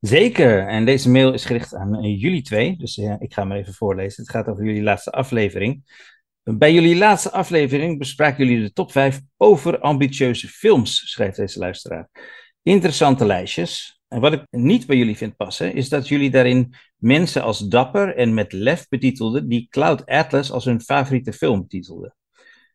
Zeker, en deze mail is gericht aan eh, jullie twee, dus eh, ik ga hem even voorlezen. Het gaat over jullie laatste aflevering. Bij jullie laatste aflevering bespraken jullie de top 5 over ambitieuze films, schrijft deze luisteraar. Interessante lijstjes. En wat ik niet bij jullie vind passen, is dat jullie daarin mensen als dapper en met lef betitelden die Cloud Atlas als hun favoriete film betitelden.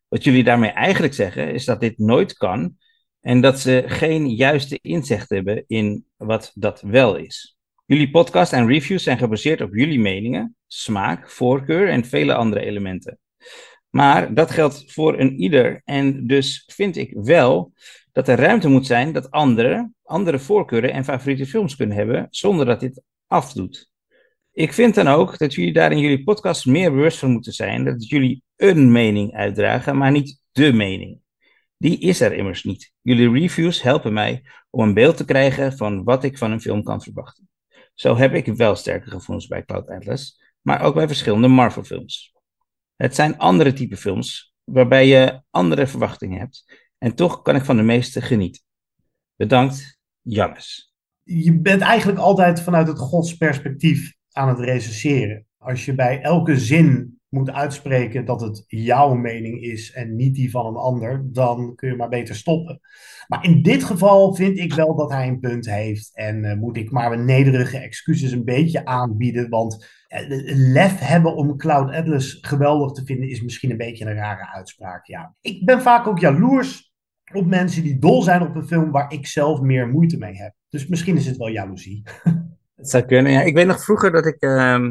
Wat jullie daarmee eigenlijk zeggen, is dat dit nooit kan en dat ze geen juiste inzicht hebben in wat dat wel is. Jullie podcast en reviews zijn gebaseerd op jullie meningen, smaak, voorkeur en vele andere elementen. Maar dat geldt voor een ieder en dus vind ik wel dat er ruimte moet zijn dat anderen andere voorkeuren en favoriete films kunnen hebben zonder dat dit afdoet. Ik vind dan ook dat jullie daar in jullie podcast meer bewust van moeten zijn dat jullie een mening uitdragen, maar niet de mening. Die is er immers niet. Jullie reviews helpen mij om een beeld te krijgen van wat ik van een film kan verwachten. Zo heb ik wel sterke gevoelens bij Cloud Atlas, maar ook bij verschillende Marvel films. Het zijn andere type films waarbij je andere verwachtingen hebt en toch kan ik van de meeste genieten. Bedankt, Jannes. Je bent eigenlijk altijd vanuit het godsperspectief aan het recenseren. Als je bij elke zin moet uitspreken dat het jouw mening is en niet die van een ander, dan kun je maar beter stoppen. Maar in dit geval vind ik wel dat hij een punt heeft en uh, moet ik maar mijn nederige excuses een beetje aanbieden, want uh, lef hebben om Cloud Atlas geweldig te vinden is misschien een beetje een rare uitspraak. Ja. Ik ben vaak ook jaloers op mensen die dol zijn op een film waar ik zelf meer moeite mee heb. Dus misschien is het wel jaloezie. Het zou kunnen. Ja, ik weet nog vroeger dat ik, uh,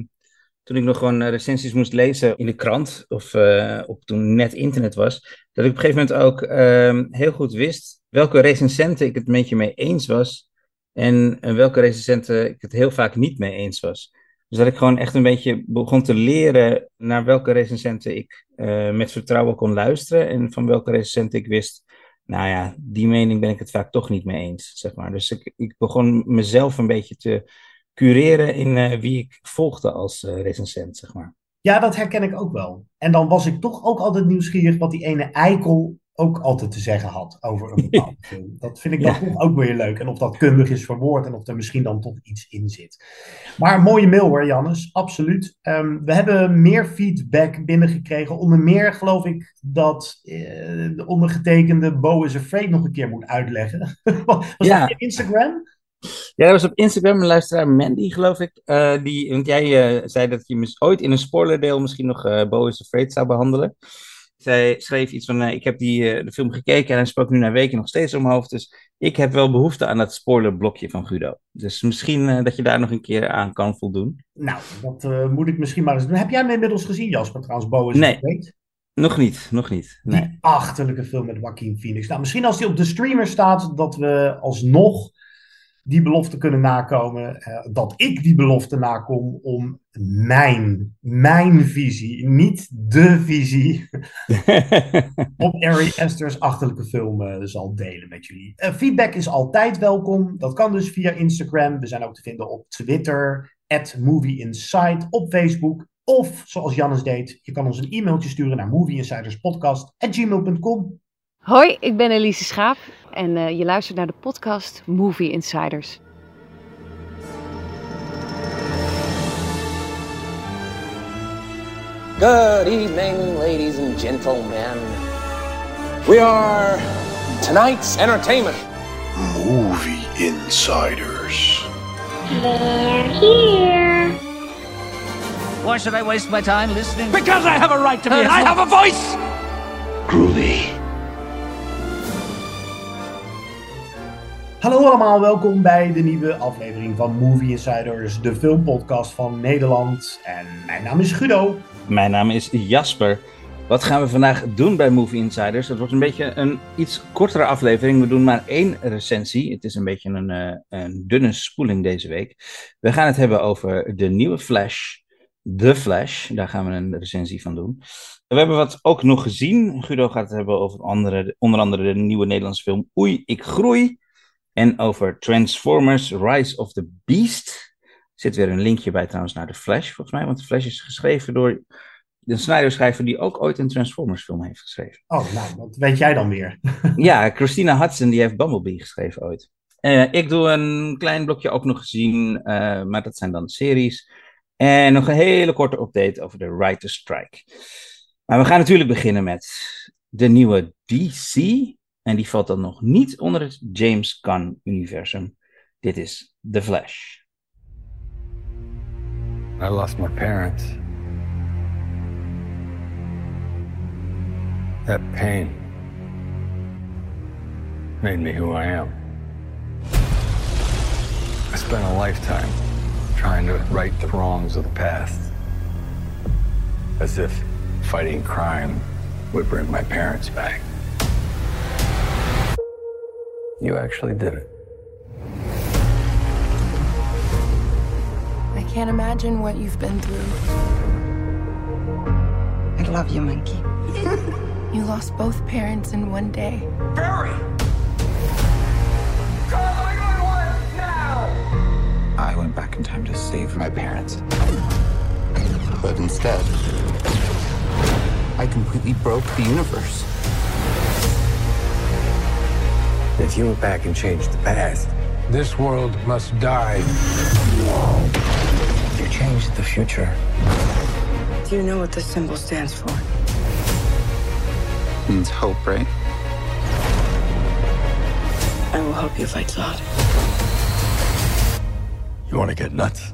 toen ik nog gewoon recensies moest lezen in de krant, of uh, op toen net internet was, dat ik op een gegeven moment ook uh, heel goed wist welke recensenten ik het een beetje mee eens was en, welke recensenten ik het heel vaak niet mee eens was. Dus dat ik gewoon echt een beetje begon te leren naar welke recensenten ik uh, met vertrouwen kon luisteren en van welke recensenten ik wist nou ja, die mening ben ik het vaak toch niet mee eens, zeg maar. Dus ik, ik begon mezelf een beetje te cureren in uh, wie ik volgde als uh, recensent, zeg maar. Ja, dat herken ik ook wel. En dan was ik toch ook altijd nieuwsgierig wat die ene eikel ook altijd te zeggen had over een bepaalde film. Dat vind ik dan ja. toch ook weer leuk. En of dat kundig is verwoord en of er misschien dan toch iets in zit. Maar mooie mail hoor, Jannes. Absoluut. Um, we hebben meer feedback binnengekregen. Onder meer geloof ik dat uh, de ondergetekende Bo is Afraid nog een keer moet uitleggen. was Ja. dat op Instagram? Ja, dat was op Instagram een luisteraar, Mandy, geloof ik. Uh, die, want jij uh, zei dat je mis, ooit in een spoilerdeel misschien nog uh, Bo is Afraid zou behandelen. Zij schreef iets van, ik heb die, de film gekeken en hij spookt nu na weken nog steeds om mijn hoofd. Dus ik heb wel behoefte aan dat spoilerblokje van Guido. Dus misschien dat je daar nog een keer aan kan voldoen. Nou, dat moet ik misschien maar eens doen. Heb jij hem inmiddels gezien, Jasper, trouwens, Bo is nee. Afraid? Nog niet, nog niet. Nee. Die achterlijke film met Joaquin Phoenix. Nou, misschien als die op de streamer staat, dat we alsnog die belofte kunnen nakomen. Uh, dat ik die belofte nakom om mijn, mijn visie, niet de visie, op Ari Aster's achterlijke film uh, zal delen met jullie. Uh, feedback is altijd welkom. Dat kan dus via Instagram. We zijn ook te vinden op Twitter, at Movie Insight, op Facebook. Of, zoals Jannes deed, je kan ons een e-mailtje sturen naar movieinsiderspodcast.gmail.com. Hoi, ik ben Elise Schaap en uh, je luistert naar de podcast Movie Insiders. Good evening, ladies and gentlemen. We are tonight's entertainment. Movie Insiders. They're here. Why should I waste my time listening? Because I have a right to be. I have a voice. Groovy. Hallo allemaal, welkom bij de nieuwe aflevering van Movie Insiders, de filmpodcast van Nederland. En mijn naam is Guido. Mijn naam is Jasper. Wat gaan we vandaag doen bij Movie Insiders? Het wordt een beetje een iets kortere aflevering. We doen maar één recensie. Het is een beetje een, uh, een dunne spoeling deze week. We gaan het hebben over de nieuwe Flash, The Flash. Daar gaan we een recensie van doen. We hebben wat ook nog gezien. Guido gaat het hebben over andere, onder andere de nieuwe Nederlandse film Oei, ik groei. En over Transformers Rise of the Beast. Er zit weer een linkje bij trouwens naar The Flash, volgens mij. Want The Flash is geschreven door de Snyder-schrijver die ook ooit een Transformers film heeft geschreven. Oh, nou, wat weet jij dan weer? ja, Christina Hudson die heeft Bumblebee geschreven ooit. Uh, ik doe een klein blokje ook nog gezien, uh, maar dat zijn dan series. En nog een hele korte update over de Writer's Strike. Maar we gaan natuurlijk beginnen met de nieuwe DC. En die valt dan nog niet onder het James Gunn-universum. Dit is The Flash. I lost my parents. That pain made me who I am. I spent a lifetime trying to right the wrongs of the past. As if fighting crime would bring my parents back. You actually did it. I can't imagine what you've been through. I love you, Monkey. you lost both parents in one day. Barry! Call the wing one now! I went back in time to save my parents. But instead, I completely broke the universe. If you went back and changed the past, this world must die. You changed the future. Do you know what this symbol stands for? It means hope, right? I will help you fight Zod. You want to get nuts?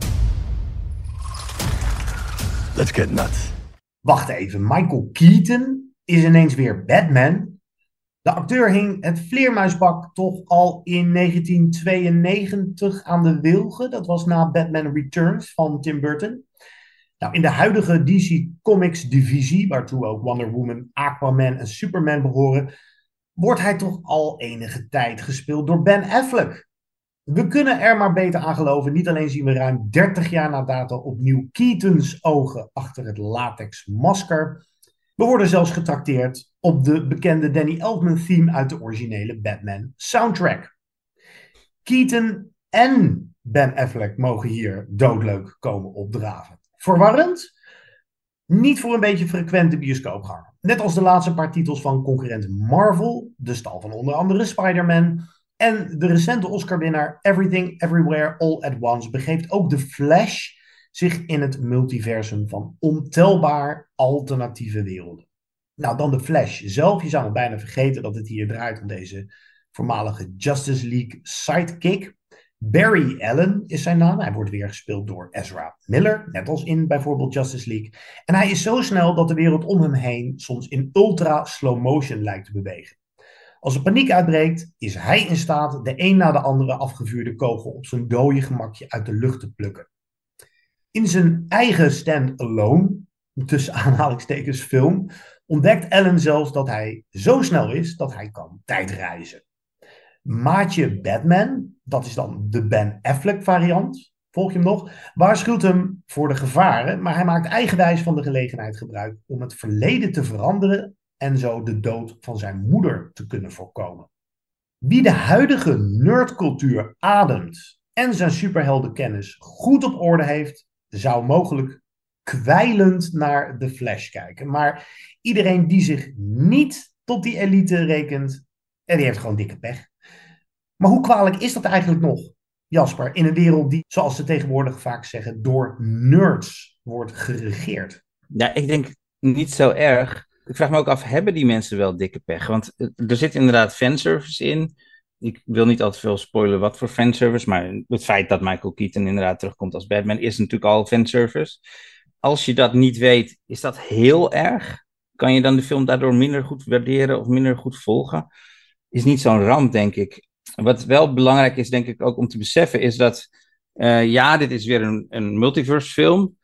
Let's get nuts. Wacht even, Michael Keaton is ineens weer Batman. De acteur hing het vleermuispak toch al in 1992 aan de wilgen. Dat was na Batman Returns van Tim Burton. Nou, in de huidige DC Comics divisie, waartoe ook Wonder Woman, Aquaman en Superman behoren, wordt hij toch al enige tijd gespeeld door Ben Affleck. We kunnen er maar beter aan geloven. Niet alleen zien we ruim 30 jaar na dato opnieuw Keatons ogen achter het latex masker. We worden zelfs getrakteerd op de bekende Danny Elfman theme uit de originele Batman soundtrack. Keaton en Ben Affleck mogen hier doodleuk komen opdraven. Verwarrend? Niet voor een beetje frequente bioscoopganger. Net als de laatste paar titels van concurrent Marvel, de stal van onder andere Spider-Man en de recente Oscar-winnaar Everything Everywhere All at Once begeeft ook de Flash zich in het multiversum van ontelbaar alternatieve werelden. Nou, dan de Flash zelf. Je zou nog bijna vergeten dat het hier draait om deze voormalige Justice League sidekick. Barry Allen is zijn naam. Hij wordt weer gespeeld door Ezra Miller, net als in bijvoorbeeld Justice League. En hij is zo snel dat de wereld om hem heen soms in ultra slow motion lijkt te bewegen. Als er paniek uitbreekt, is hij in staat de een na de andere afgevuurde kogel op zijn dode gemakje uit de lucht te plukken. In zijn eigen stand-alone, tussen aanhalingstekens film, ontdekt Ellen zelfs dat hij zo snel is dat hij kan tijdreizen. Maatje Batman, dat is dan de Ben Affleck variant, volg je hem nog, waarschuwt hem voor de gevaren, maar hij maakt eigenwijs van de gelegenheid gebruik om het verleden te veranderen en zo de dood van zijn moeder te kunnen voorkomen. Wie de huidige nerdcultuur ademt en zijn superheldenkennis goed op orde heeft, zou mogelijk kwijlend naar de Flash kijken. Maar iedereen die zich niet tot die elite rekent, en die heeft gewoon dikke pech. Maar hoe kwalijk is dat eigenlijk nog, Jasper, in een wereld die, zoals ze tegenwoordig vaak zeggen, door nerds wordt geregeerd? Ja, ik denk niet zo erg ik vraag me ook af, hebben die mensen wel dikke pech? Want er zit inderdaad fanservice in. Ik wil niet al te veel spoilen wat voor fanservice, maar het feit dat Michael Keaton inderdaad terugkomt als Batman is natuurlijk al fanservice. Als je dat niet weet, is dat heel erg? Kan je dan de film daardoor minder goed waarderen of minder goed volgen? Is niet zo'n ramp, denk ik. Wat wel belangrijk is, denk ik, ook om te beseffen, is dat uh, ja, dit is weer een, een multiverse film.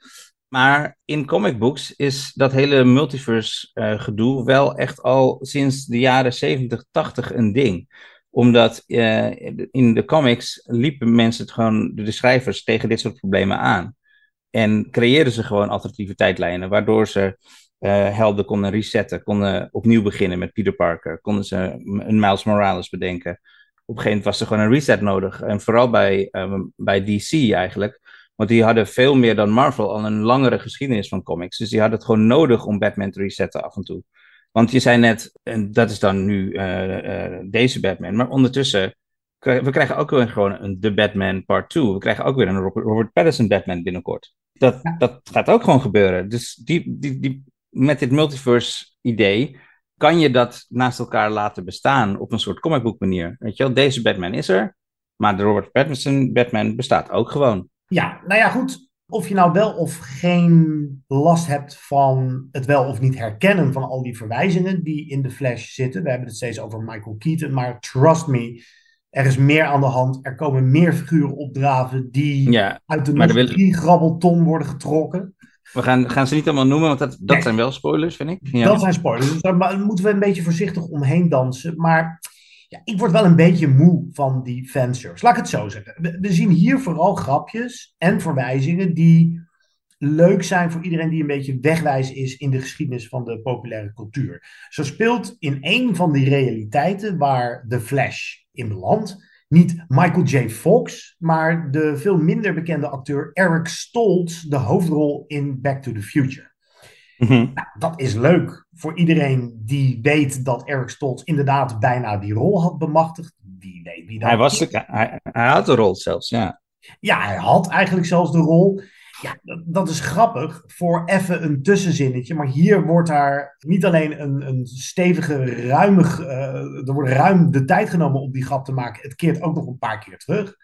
Maar in comic books is dat hele multiverse uh, gedoe wel echt al sinds de jaren 70, 80 een ding. Omdat uh, in de comics liepen mensen het gewoon, de schrijvers, tegen dit soort problemen aan. En creëerden ze gewoon alternatieve tijdlijnen, waardoor ze uh, helden konden resetten, konden opnieuw beginnen met Peter Parker, konden ze een Miles Morales bedenken. Op een gegeven moment was er gewoon een reset nodig. En vooral bij, um, bij DC eigenlijk. Want die hadden veel meer dan Marvel al een langere geschiedenis van comics. Dus die hadden het gewoon nodig om Batman te resetten af en toe. Want je zei net, en dat is dan nu uh, uh, deze Batman. Maar ondertussen, we krijgen ook weer gewoon een The Batman Part 2. We krijgen ook weer een Robert Pattinson Batman binnenkort. Dat, dat gaat ook gewoon gebeuren. Dus die, die, die, met dit multiverse idee kan je dat naast elkaar laten bestaan op een soort comicbook manier. Weet je wel, deze Batman is er, maar de Robert Pattinson Batman bestaat ook gewoon. Ja, nou ja, goed. Of je nou wel of geen last hebt van het wel of niet herkennen van al die verwijzingen die in de Flash zitten. We hebben het steeds over Michael Keaton, maar trust me, er is meer aan de hand. Er komen meer figuren opdraven die ja, uit de nostalgie grabbelton worden getrokken. We gaan, gaan ze niet allemaal noemen, want dat, dat zijn wel spoilers, vind ik. Ja. Dat zijn spoilers. Dus daar moeten we een beetje voorzichtig omheen dansen. Maar ja, ik word wel een beetje moe van die fanservice. Laat ik het zo zeggen. We, we, zien hier vooral grapjes en verwijzingen die leuk zijn voor iedereen die een beetje wegwijs is in de geschiedenis van de populaire cultuur. Zo speelt in een van die realiteiten waar The Flash in belandt, niet Michael J. Fox, maar de veel minder bekende acteur Eric Stoltz, de hoofdrol in Back to the Future. Mhm. Nou, dat is leuk voor iedereen die weet dat Eric Stoltz inderdaad bijna die rol had bemachtigd. Wie weet wie dat hij, was de, hij, hij had de rol zelfs, ja. Ja, hij had eigenlijk zelfs de rol. Ja, dat is grappig voor even een tussenzinnetje. Maar hier wordt daar niet alleen een, een stevige, ruimig. Uh, er wordt ruim de tijd genomen om die grap te maken. Het keert ook nog een paar keer terug.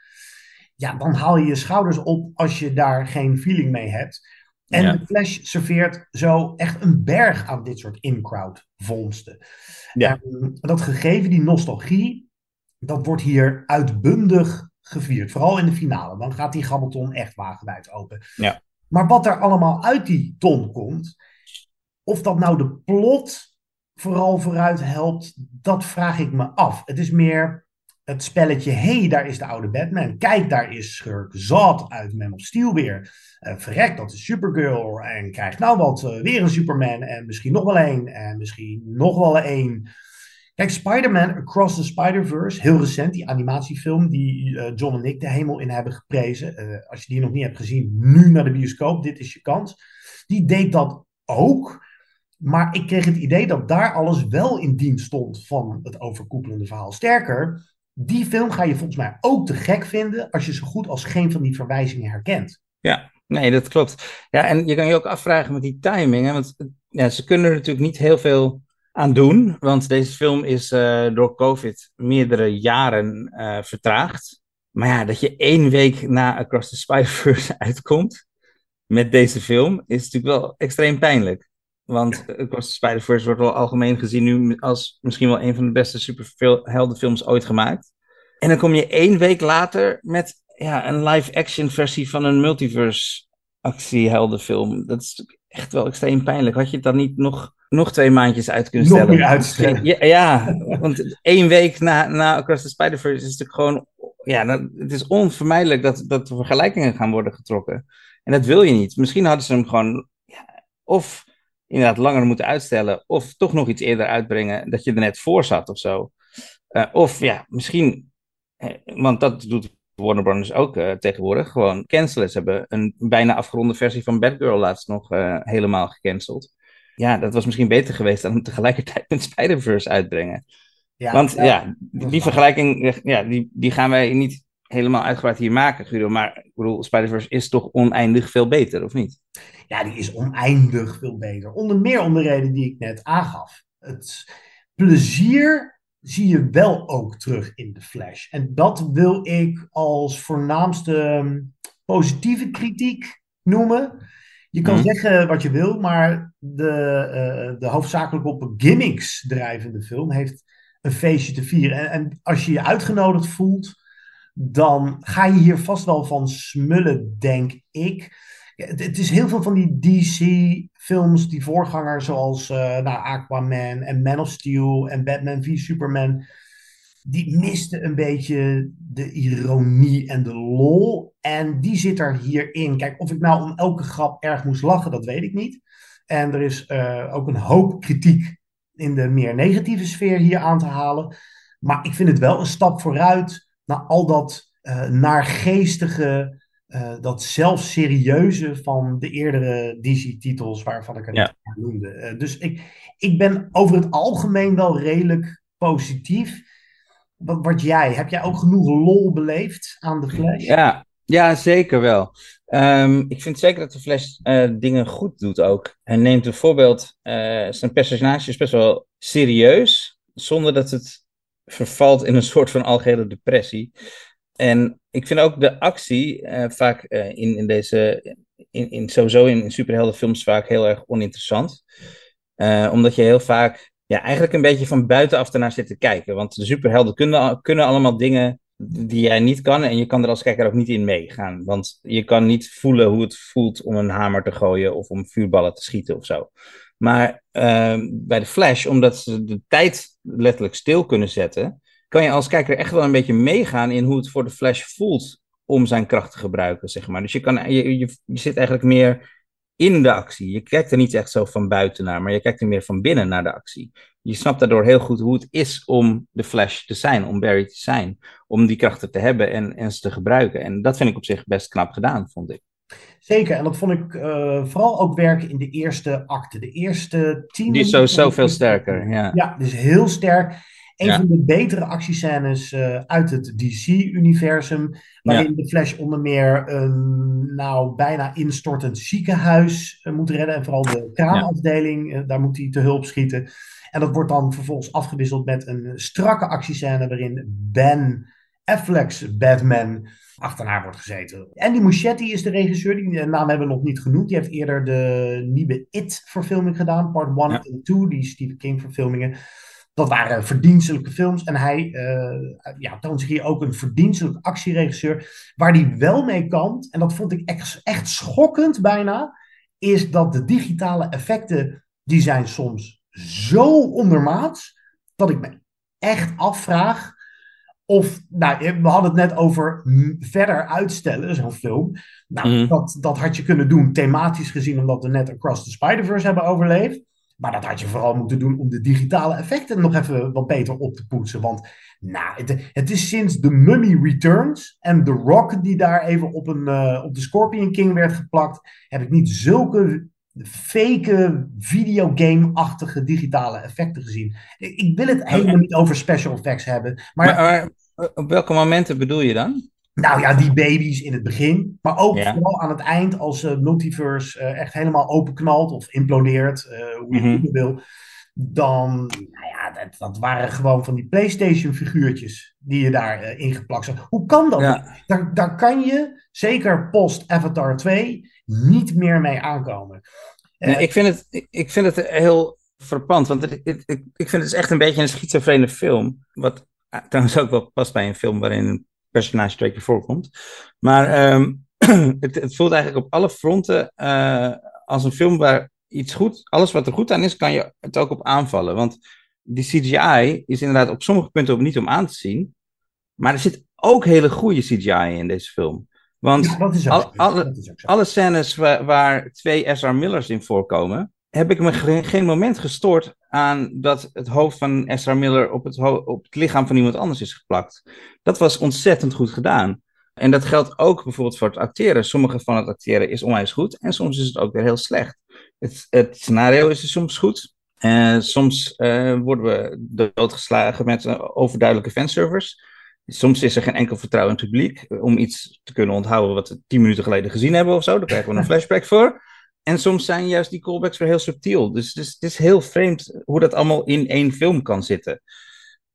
Ja, dan haal je je schouders op als je daar geen feeling mee hebt. En Ja. de Flash serveert zo echt een berg aan dit soort in-crowd vondsten. Ja. En dat gegeven, die nostalgie, dat wordt hier uitbundig gevierd. Vooral in de finale. Dan gaat die gabbelton echt wagenwijd open. Ja. Maar wat er allemaal uit die ton komt, of dat nou de plot vooral vooruit helpt, dat vraag ik me af. Het is meer het spelletje, hé, hey, daar is de oude Batman. Kijk, daar is schurk Zod uit Man of Steel weer. Uh, verrek, dat is Supergirl. En krijgt nou wat, uh, weer een Superman. En misschien nog wel één. En misschien nog wel één. Kijk, Spider-Man Across the Spider-Verse, heel recent, die animatiefilm die uh, John en ik de hemel in hebben geprezen. Uh, als je die nog niet hebt gezien, nu naar de bioscoop, dit is je kans. Die deed dat ook, maar ik kreeg het idee dat daar alles wel in dienst stond van het overkoepelende verhaal. Sterker, die film ga je volgens mij ook te gek vinden als je zo goed als geen van die verwijzingen herkent. Ja, nee, dat klopt. Ja, en je kan je ook afvragen met die timing, hè, want ja, ze kunnen natuurlijk niet heel veel aan doen. Want deze film is uh, door COVID meerdere jaren uh, vertraagd. Maar ja, dat je één week na Across the Spider-Verse uitkomt met deze film, is natuurlijk wel extreem pijnlijk. Want Across the Spider-Verse wordt wel algemeen gezien nu als misschien wel een van de beste superheldenfilms ooit gemaakt. En dan kom je één week later met ja, een live-action versie van een multiverse actieheldenfilm. Dat is echt wel extreem pijnlijk. Had je het dan niet nog nog twee maandjes uit kunnen stellen. Nog meer uitstellen. Ja, ja, want één week na, na Across the Spider-Verse is het natuurlijk gewoon... Ja, dat, het is onvermijdelijk dat, dat er vergelijkingen gaan worden getrokken. En dat wil je niet. Misschien hadden ze hem gewoon... Ja, of inderdaad langer moeten uitstellen... of toch nog iets eerder uitbrengen... dat je er net voor zat of zo. Uh, of ja, misschien... Eh, want dat doet Warner Bros. ook uh, tegenwoordig. Gewoon cancelen. Ze hebben een bijna afgeronde versie van Batgirl laatst nog uh, helemaal gecanceld ja, dat was misschien beter geweest dan tegelijkertijd met Spider-Verse uitbrengen. Ja, Want ja, ja die, die vergelijking, ja, die, die gaan wij niet helemaal uitgebreid hier maken, Guido. Maar ik bedoel, Spider-Verse is toch oneindig veel beter, of niet? Ja, die is oneindig veel beter. Onder meer om de reden die ik net aangaf. Het plezier zie je wel ook terug in de Flash. En dat wil ik als voornaamste positieve kritiek noemen. Je kan mm. zeggen wat je wil, maar de, uh, de hoofdzakelijk op gimmicks drijvende film heeft een feestje te vieren. En, en, als je je uitgenodigd voelt, dan ga je hier vast wel van smullen, denk ik. Het, het is heel veel van die DC-films, die voorganger, zoals uh, nou, Aquaman en Man of Steel en Batman v Superman. Die miste een beetje de ironie en de lol. En die zit er hierin. Kijk, of ik nou om elke grap erg moest lachen, dat weet ik niet. En er is uh, ook een hoop kritiek in de meer negatieve sfeer hier aan te halen. Maar ik vind het wel een stap vooruit naar al dat uh, naargeestige, uh, dat zelfserieuze van de eerdere DC-titels waarvan ik het ja. noemde. Dus ik, ik ben over het algemeen wel redelijk positief. Wat, wat jij? Heb jij ook genoeg lol beleefd aan de Flash? Ja, ja zeker wel. Um, ik vind zeker dat de Flash uh, dingen goed doet ook. Hij neemt een voorbeeld, uh, zijn personage is best wel serieus, zonder dat het vervalt in een soort van algehele depressie. En ik vind ook de actie uh, vaak in, in deze, in, in, sowieso in, in superheldenfilms vaak heel erg oninteressant. omdat je heel vaak ja, eigenlijk een beetje van buitenaf ernaar zit te kijken. Want de superhelden kunnen, kunnen allemaal dingen die jij niet kan. En je kan er als kijker ook niet in meegaan. Want je kan niet voelen hoe het voelt om een hamer te gooien of om vuurballen te schieten of zo. Maar uh, bij de Flash, omdat ze de tijd letterlijk stil kunnen zetten, kan je als kijker echt wel een beetje meegaan in hoe het voor de Flash voelt om zijn kracht te gebruiken, zeg maar. Dus je, kan, je, je zit eigenlijk meer in de actie. Je kijkt er niet echt zo van buiten naar, maar je kijkt er meer van binnen naar de actie. Je snapt daardoor heel goed hoe het is om de Flash te zijn, om Barry te zijn, om die krachten te hebben en, en ze te gebruiken. En dat vind ik op zich best knap gedaan, vond ik. Zeker, en dat vond ik uh, vooral ook werken in de eerste acte. De eerste tien Die is zo, zoveel sterker, ja. Ja, dus heel sterk. Een ja. van de betere actiescènes uh, uit het DC-universum. Waarin ja. de Flash onder meer een nou, bijna instortend ziekenhuis uh, moet redden. En vooral de kraamafdeling, ja. daar moet hij te hulp schieten. En dat wordt dan vervolgens afgewisseld met een strakke actiescène. waarin Ben Affleck's Batman achterna wordt gezeten. Andy Muschietti is de regisseur, die naam hebben we nog niet genoemd. Die heeft eerder de nieuwe It-verfilming gedaan, part 1 en 2, die Stephen King-verfilmingen. Dat waren verdienstelijke films. En hij uh, ja, toont zich hier ook een verdienstelijk actieregisseur. Waar hij wel mee kan, en dat vond ik echt, echt schokkend bijna, is dat de digitale effecten, die zijn soms zo ondermaats, dat ik me echt afvraag of, nou, we hadden het net over verder uitstellen, zo'n film. Nou, mm. dat, dat had je kunnen doen thematisch gezien, omdat we net Across the Spider-Verse hebben overleefd. Maar dat had je vooral moeten doen om de digitale effecten nog even wat beter op te poetsen. Want nou, het, het is sinds The Mummy Returns en The Rock die daar even op, een, uh, op de Scorpion King werd geplakt, heb ik niet zulke fake videogame-achtige digitale effecten gezien. Ik, ik wil het helemaal niet over special effects hebben. Maar, maar, maar op welke momenten bedoel je dan? Nou ja, die baby's in het begin. Maar ook ja. vooral aan het eind, als uh, Multiverse uh, echt helemaal openknalt of implodeert, uh, hoe je mm -hmm. het wil. Dan, nou ja, dat, dat, waren gewoon van die PlayStation-figuurtjes die je daar ingeplakt zag. Hoe kan dat? Ja. Daar, daar kan je, zeker post-Avatar 2, niet meer mee aankomen. Nee, ik, vind het, ik vind het heel verpand, want het, ik, ik, ik vind het echt een beetje een schizofrene film. Wat trouwens ook wel past bij een film waarin personage twee keer voorkomt. Maar um, het, het, voelt eigenlijk op alle fronten uh, als een film waar iets goed, alles wat er goed aan is, kan je het ook op aanvallen. Want die CGI is inderdaad op sommige punten ook niet om aan te zien. Maar er zit ook hele goede CGI in deze film. Want ja, dat is ook, al, alle, dat is ook zo. alle scènes waar, waar twee S.R. Millers in voorkomen, heb ik me geen, geen moment gestoord aan dat het hoofd van Ezra Miller op het, op het lichaam van iemand anders is geplakt. Dat was ontzettend goed gedaan. En dat geldt ook bijvoorbeeld voor het acteren. Sommige van het acteren is onwijs goed en soms is het ook weer heel slecht. Het, het scenario is er soms goed. Uh, soms uh, worden we doodgeslagen met overduidelijke fanservice. Soms is er geen enkel vertrouwen in het publiek om iets te kunnen onthouden wat we tien minuten geleden gezien hebben of zo. Daar krijgen we een flashback voor. En soms zijn juist die callbacks weer heel subtiel. Dus, dus het is heel vreemd hoe dat allemaal in één film kan zitten.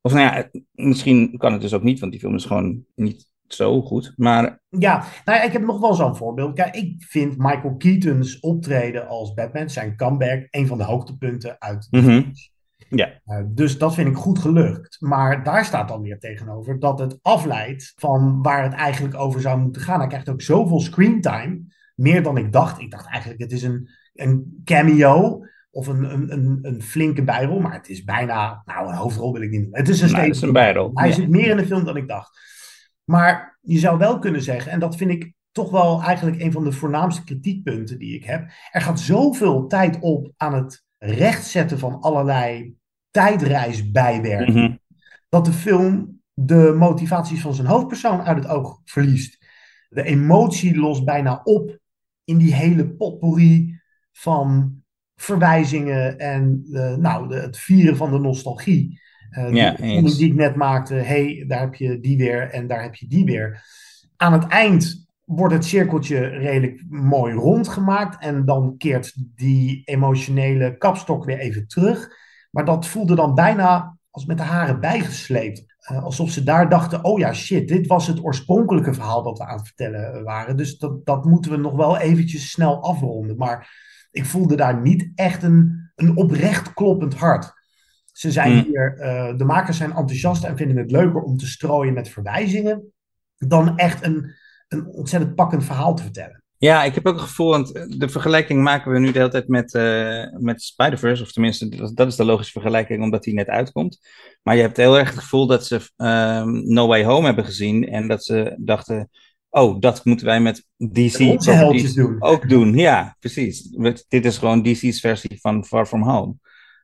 Of nou ja, misschien kan het dus ook niet, want die film is gewoon niet zo goed. Maar... Ja, nou ja, ik heb nog wel zo'n voorbeeld. Kijk, ik vind Michael Keaton's optreden als Batman, zijn comeback, een van de hoogtepunten uit de mm -hmm. Ja. Uh, dus dat vind ik goed gelukt. Maar daar staat dan weer tegenover dat het afleidt van waar het eigenlijk over zou moeten gaan. Hij krijgt ook zoveel screentime meer dan ik dacht. Ik dacht eigenlijk, het is een, een cameo of een, een, een, een flinke bijrol, maar het is bijna, nou een hoofdrol wil ik niet noemen. Het is een Nou, het is een bijrol, Hij ja. zit meer in de film dan ik dacht. Maar je zou wel kunnen zeggen, en dat vind ik toch wel eigenlijk een van de voornaamste kritiekpunten die ik heb. Er gaat zoveel tijd op aan het rechtzetten van allerlei tijdreisbijwerken. Mhm. Dat de film de motivaties van zijn hoofdpersoon uit het oog verliest. De emotie lost bijna op in die hele potpourri van verwijzingen en eh, nou, de, het vieren van de nostalgie. Eh, die Ja, ik net maakte, hey, daar heb je die weer en daar heb je die weer. Aan het eind wordt het cirkeltje redelijk mooi rondgemaakt en dan keert die emotionele kapstok weer even terug. Maar dat voelde dan bijna als met de haren bijgesleept. Eh, alsof ze daar dachten, oh ja, shit, dit was het oorspronkelijke verhaal dat we aan het vertellen waren. Dus dat, dat moeten we nog wel eventjes snel afronden. Maar ik voelde daar niet echt een, een oprecht kloppend hart. Ze zijn Hmm. hier, eh, de makers zijn enthousiast en vinden het leuker om te strooien met verwijzingen. Dan echt een, een ontzettend pakkend verhaal te vertellen. Ja, ik heb ook het gevoel, want de vergelijking maken we nu de hele tijd met, eh, met Spider-Verse, of tenminste, dat, is de logische vergelijking omdat die net uitkomt. Maar je hebt heel erg het gevoel dat ze ehm, No Way Home hebben gezien en dat ze dachten, oh, dat moeten wij met DC doen. ook doen. Ja, precies. Dit is gewoon DC's versie van Far From Home.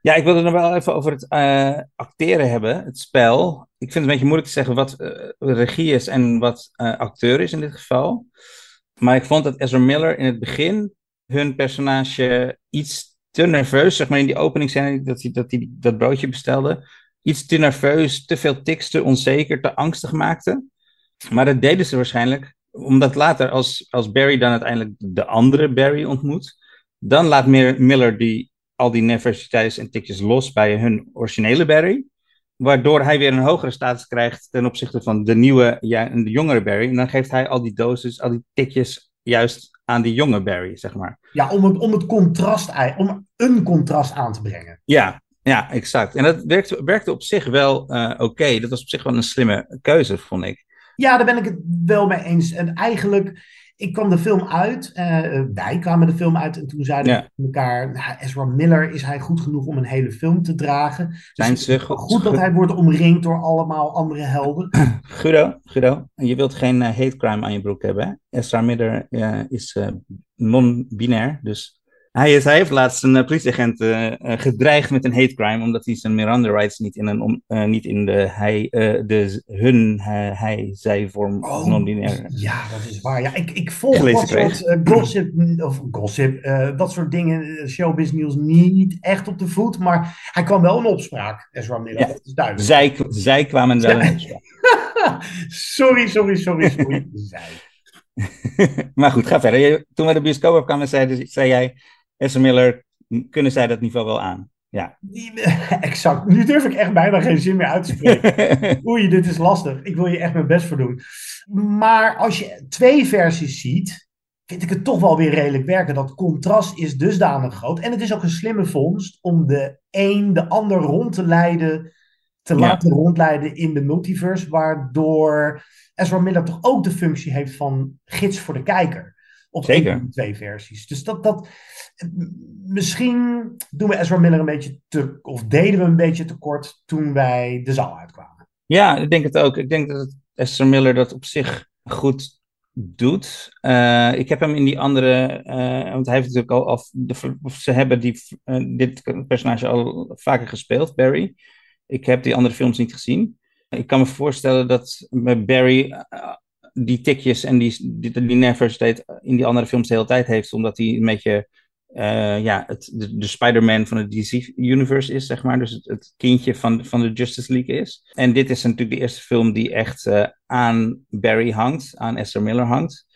Ja, ik wilde nog wel even over het eh, acteren hebben, het spel. Ik vind het een beetje moeilijk te zeggen wat eh, regie is en wat acteur is in dit geval. Maar ik vond dat Ezra Miller in het begin hun personage iets te nerveus, zeg maar in die openingsscène dat hij dat, hij dat broodje bestelde, iets te nerveus, te veel tics, te onzeker, te angstig maakte. Maar dat deden ze waarschijnlijk omdat later, als, als Barry dan uiteindelijk de andere Barry ontmoet, dan laat Miller die, al die nervositeit en tikjes los bij hun originele Barry. Waardoor hij weer een hogere status krijgt ten opzichte van de nieuwe, ja, de jongere Barry. En dan geeft hij al die doses, al die tikjes juist aan die jonge Barry, zeg maar. Ja, om het, om het contrast, om een contrast aan te brengen. Ja, ja, exact. En dat werkte, werkte op zich wel eh, oké. Dat was op zich wel een slimme keuze, vond ik. Ja, daar ben ik het wel mee eens. En eigenlijk, ik kwam de film uit, eh, wij kwamen de film uit en toen zeiden Ja. we elkaar, nou, Ezra Miller, is hij goed genoeg om een hele film te dragen? Zijn Dus ze het is goed- goed dat hij wordt omringd door allemaal andere helden. Guido, Guido, je wilt geen eh, hate crime aan je broek hebben, hè? Ezra Miller eh, is non-binair, dus hij, is, hij heeft laatst een eh, politieagent eh, eh, gedreigd met een hate crime, omdat hij zijn Miranda rights niet in, een, om, niet in de hij, de hun, hij, zij vorm non-binair. Ja, dat is waar. Ja, ik, ik volg Gelezen dat kreeg. soort eh, gossip, of gossip, dat soort dingen, showbiz nieuws, niet echt op de voet. Maar hij kwam wel in opspraak, Ezra Miller, Ja. dat is duidelijk. Zij, zij kwamen wel in sorry, sorry, sorry, sorry. Zij. maar goed, ga verder. Toen we de bioscoop opkwamen, zei, zei jij, Ezra Miller, kunnen zij dat niveau wel aan? Ja. Exact. Nu durf ik echt bijna geen zin meer uit te spreken. Oei, dit is lastig. Ik wil je echt mijn best voor doen. Maar als je twee versies ziet, vind ik het toch wel weer redelijk werken. Dat contrast is dusdanig groot. En het is ook een slimme vondst om de een de ander rond te leiden, te Ja. laten rondleiden in de multiverse. Waardoor Ezra Miller toch ook de functie heeft van gids voor de kijker. Zeker. twee versies. Dus dat, dat, misschien doen we Ezra Miller een beetje te, of deden we een beetje tekort toen wij de zaal uitkwamen. Ja, ik denk het ook. Ik denk dat Esther Miller dat op zich goed doet. Eh, ik heb hem in die andere, eh, want hij heeft natuurlijk al, de, of ze hebben die, eh, dit personage al vaker gespeeld, Barry. Ik heb die andere films niet gezien. Ik kan me voorstellen dat Barry die tikjes en die, die, die in die andere films de hele tijd heeft, omdat hij een beetje eh, ja, het, de, de Spider-Man van het DC-universe is, zeg maar. Dus het, het kindje van, van de Justice League is. En dit is natuurlijk de eerste film die echt eh, aan Barry hangt, aan Esther Miller hangt.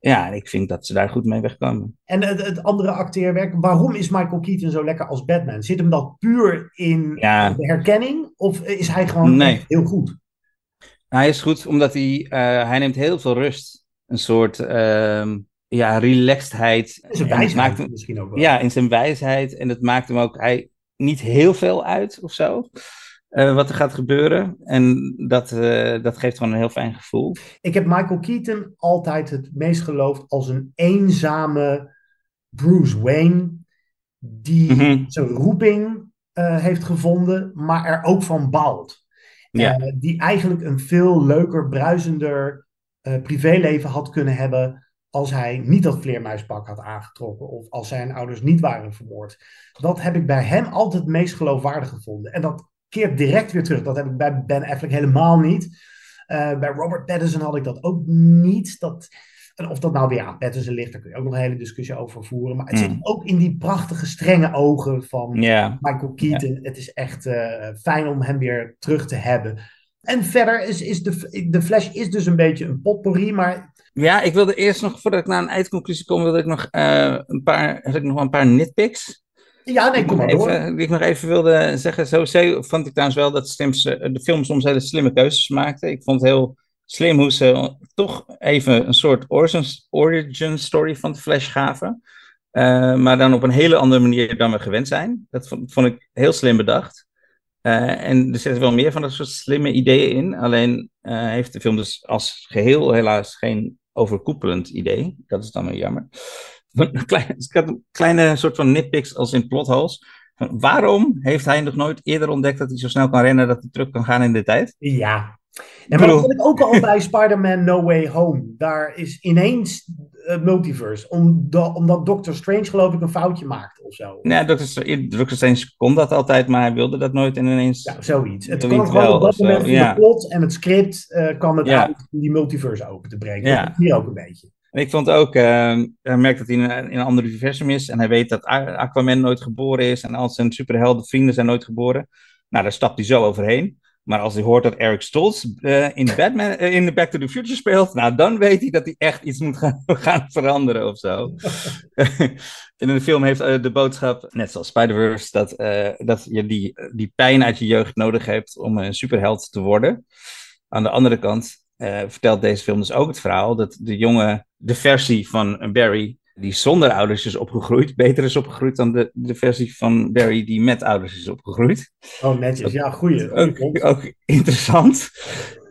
Ja, en ik vind dat ze daar goed mee wegkomen. En het, het andere acteerwerk, waarom is Michael Keaton zo lekker als Batman? Zit hem dat puur in Ja. de herkenning? Of is hij gewoon Nee. heel goed? Hij is goed omdat hij, eh, hij neemt heel veel rust. Een soort ehm, ja, relaxedheid. Zijn wijsheid maakt hem- misschien ook wel. Ja, in zijn wijsheid. En het maakt hem ook hij, niet heel veel uit of zo. eh, wat er gaat gebeuren. En dat, eh, dat geeft gewoon een heel fijn gevoel. Ik heb Michael Keaton altijd het meest geloofd als een eenzame Bruce Wayne. die Mhm. zijn roeping heeft gevonden, maar er ook van baalt. Ja. Eh, die eigenlijk een veel leuker, bruisender eh, privéleven had kunnen hebben als hij niet dat vleermuispak had aangetrokken of als zijn ouders niet waren vermoord. Dat heb ik bij hem altijd het meest geloofwaardig gevonden. En dat keert direct weer terug. Dat heb ik bij Ben Affleck helemaal niet. Eh, bij Robert Pattinson had ik dat ook niet. Dat, en of dat nou weer aan Pattinson ligt, daar kun je ook nog een hele discussie over voeren. Maar het zit Mm. ook in die prachtige, strenge ogen van. Michael Keaton. Het is echt eh, fijn om hem weer terug te hebben. En verder is, is de, de Flash is dus een beetje een potpourri, maar Ja, ik wilde eerst nog, voordat ik naar een eindconclusie kom, wilde ik nog eh, een paar, heb ik nog een paar nitpicks. ja, nee, kom maar door. Even, die ik nog even wilde zeggen. Sowieso vond ik trouwens wel dat eh, de film soms hele slimme keuzes maakte. Ik vond het heel slim hoe ze toch even een soort origin, story van de Flash gaven. Eh, maar dan op een hele andere manier dan we gewend zijn. Dat vond, ik heel slim bedacht. Eh, en er zitten wel meer van dat soort slimme ideeën in. Alleen eh, heeft de film dus als geheel helaas geen overkoepelend idee. Dat is dan wel jammer. Kleine, ik had een kleine soort van nitpicks als in plotholes. Waarom heeft hij nog nooit eerder ontdekt dat hij zo snel kan rennen dat hij terug kan gaan in de tijd? Ja. En maar dat vond ik ook al bij Spider-Man No Way Home. Daar is ineens uh, multiverse. Omdat, omdat Doctor Strange geloof ik een foutje maakte of zo. Ja, Doctor, Strange- Doctor Strange kon dat altijd, maar hij wilde dat nooit en ineens... Ja, zoiets. Het kan gewoon wel op dat moment van ja. de plot en het script eh, kan het Ja. uit om die multiverse open te breken. Ja. Dat is hier ook een beetje. En ik vond ook, eh, hij merkt dat hij in een, in een ander universum is en hij weet dat Aquaman nooit geboren is en al zijn superhelden vrienden zijn nooit geboren. Nou, daar stapt hij zo overheen. Maar als hij hoort dat Eric Stoltz eh, in, Batman, eh, in Back to the Future speelt, nou dan weet hij dat hij echt iets moet gaan, gaan veranderen of zo. in de film heeft eh, de boodschap, net zoals Spider-Verse, dat, dat je die, die pijn uit je jeugd nodig hebt om een superheld te worden. Aan de andere kant vertelt deze film dus ook het verhaal dat de jongen, de versie van Barry, die zonder ouders is opgegroeid, beter is opgegroeid dan de, de versie van Barry die met ouders is opgegroeid. Oh, netjes. Ja, goeie. Ook, ook interessant.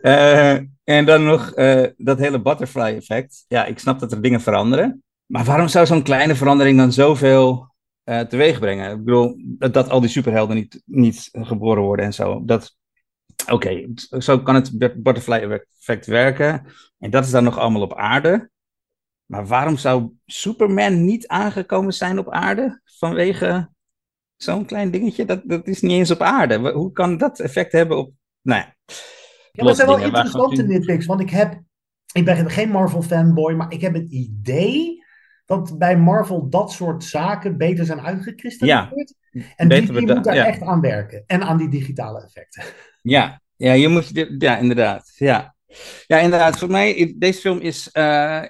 Eh, en dan nog eh, dat hele butterfly effect. Ja, ik snap dat er dingen veranderen. Maar waarom zou zo'n kleine verandering dan zoveel eh teweeg brengen? Ik bedoel, dat, dat al die superhelden niet, niet geboren worden en zo. Dat, Oké, zo kan het butterfly effect werken. En dat is dan nog allemaal op aarde. Maar waarom zou Superman niet aangekomen zijn op aarde vanwege zo'n klein dingetje? Dat, dat is niet eens op aarde. Hoe kan dat effect hebben op. Nou ja. Ja, maar het zijn wel interessante nitpicks. Want ik heb, ik ben geen Marvel fanboy, maar ik heb het idee dat bij Marvel dat soort zaken beter zijn uitgekristalliseerd. en beter die, die moet daar ja. echt aan werken. En aan die digitale effecten. Ja, ja, je moet, ja, inderdaad. Ja. Ja, inderdaad. Voor mij, deze film is, eh,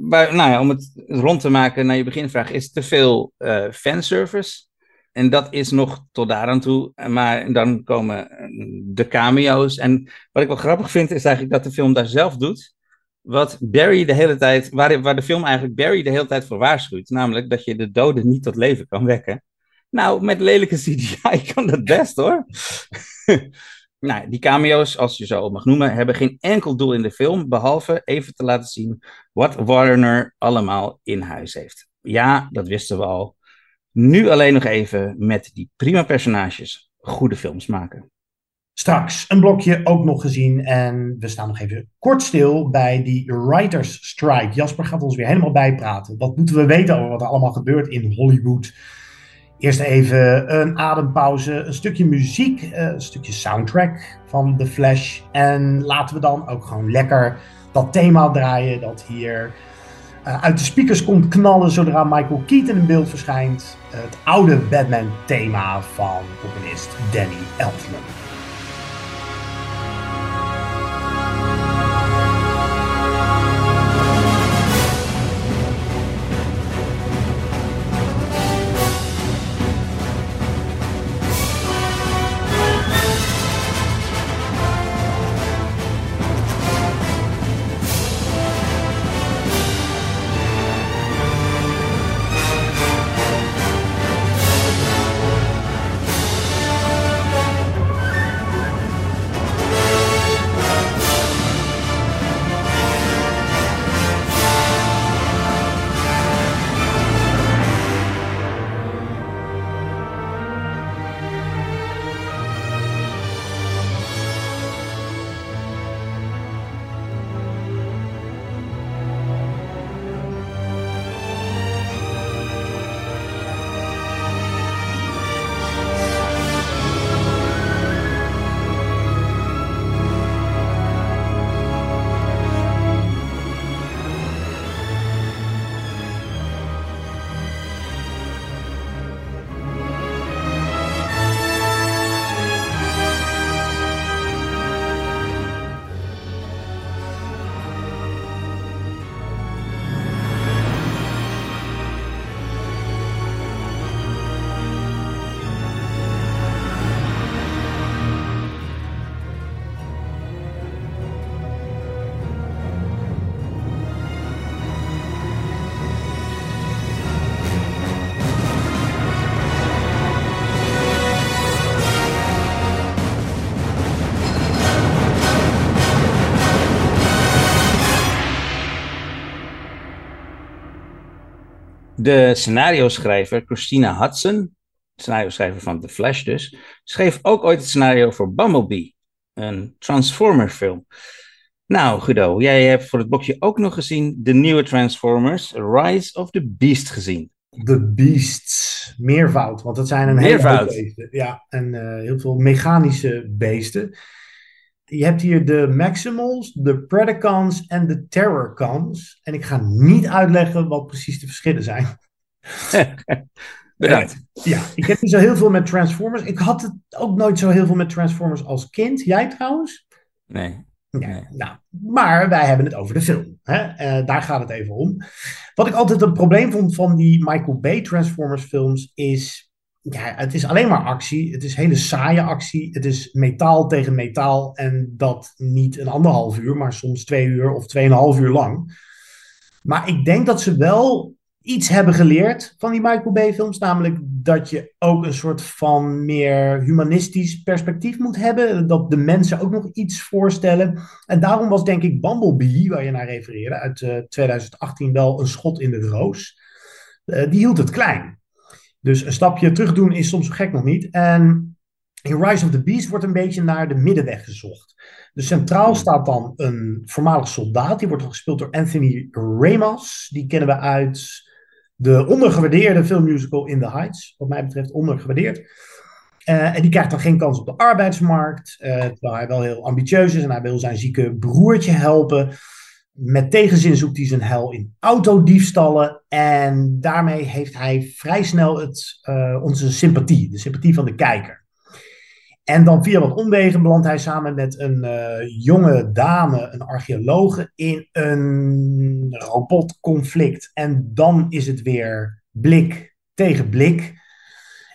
waar, nou ja, om het rond te maken naar je beginvraag, is te veel eh, fanservice. En dat is nog tot daar aan toe. Maar dan komen eh, de cameo's. En wat ik wel grappig vind, is eigenlijk dat de film daar zelf doet. Wat Barry de hele tijd, waar, waar de film eigenlijk Barry de hele tijd voor waarschuwt. Namelijk dat je de doden niet tot leven kan wekken. Nou, met lelijke CGI kan dat best hoor. nou, die cameo's, als je zo mag noemen, hebben geen enkel doel in de film. Behalve even te laten zien wat Warner allemaal in huis heeft. Ja, dat wisten we al. Nu alleen nog even met die prima personages goede films maken. Straks een blokje ook nog gezien. En we staan nog even kort stil bij die Writers Strike. Jasper gaat ons weer helemaal bijpraten. Wat moeten we weten over wat er allemaal gebeurt in Hollywood? Eerst even een adempauze, een stukje muziek, eh, een stukje soundtrack van The Flash. En laten we dan ook gewoon lekker dat thema draaien dat hier eh, uit de speakers komt knallen zodra Michael Keaton in beeld verschijnt. het oude Batman-thema van componist Danny Elfman. De scenario-schrijver Christina Hudson, scenario-schrijver van The Flash dus, schreef ook ooit het scenario voor Bumblebee, een Transformer-film. Nou, Guido, jij hebt voor het blokje ook nog gezien de nieuwe Transformers, Rise of the Beast gezien. The Beasts, meervoud, want dat zijn een Meervoud. hele beesten. Ja, en eh, heel veel mechanische beesten. Je hebt hier de Maximals, de Predacons en de Terrorcons. En ik ga niet uitleggen wat precies de verschillen zijn. Bedankt. Ja, ik heb niet zo heel veel met Transformers. Ik had het ook nooit zo heel veel met Transformers als kind. Jij trouwens? Nee. Ja, nou, maar wij hebben het over de film. Hè? Eh, daar gaat het even om. Wat ik altijd een probleem vond van die Michael Bay Transformers films is... Ja, het is alleen maar actie. Het is hele saaie actie. Het is metaal tegen metaal. En dat niet een anderhalf uur, maar soms twee uur of tweeënhalf uur lang. Maar ik denk dat ze wel iets hebben geleerd van die Michael Bay films. Namelijk dat je ook een soort van meer humanistisch perspectief moet hebben. Dat de mensen ook nog iets voorstellen. En daarom was denk ik Bumblebee, waar je naar refereerde, uit eh, 2018 wel een schot in de roos. Eh, die hield het klein. Dus een stapje terug doen is soms zo gek nog niet. En in Rise of the Beast wordt een beetje naar de middenweg gezocht. Dus centraal staat dan een voormalig soldaat. Die wordt gespeeld door Anthony Ramos. Die kennen we uit de ondergewaardeerde filmmusical In the Heights. Wat mij betreft ondergewaardeerd. Uh, en die krijgt dan geen kans op de arbeidsmarkt. Uh, terwijl hij wel heel ambitieus is en hij wil zijn zieke broertje helpen. Met tegenzin zoekt hij zijn hel in autodiefstallen. En daarmee heeft hij vrij snel het, uh, onze sympathie, de sympathie van de kijker. En dan via wat omwegen belandt hij samen met een uh, jonge dame, een archeologe, in een robotconflict. En dan is het weer blik tegen blik.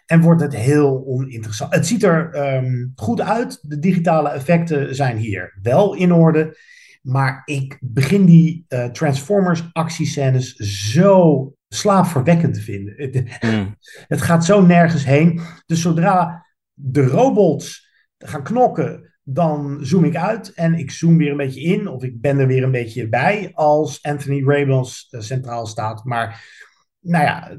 En wordt het heel oninteressant. Het ziet er um, goed uit. De digitale effecten zijn hier wel in orde. Maar ik begin die uh, Transformers actiescènes zo slaapverwekkend te vinden. Het, mm. het gaat zo nergens heen. Dus zodra de robots gaan knokken, dan zoom ik uit en ik zoom weer een beetje in, of ik ben er weer een beetje bij als Anthony Ramos centraal staat. Maar nou ja,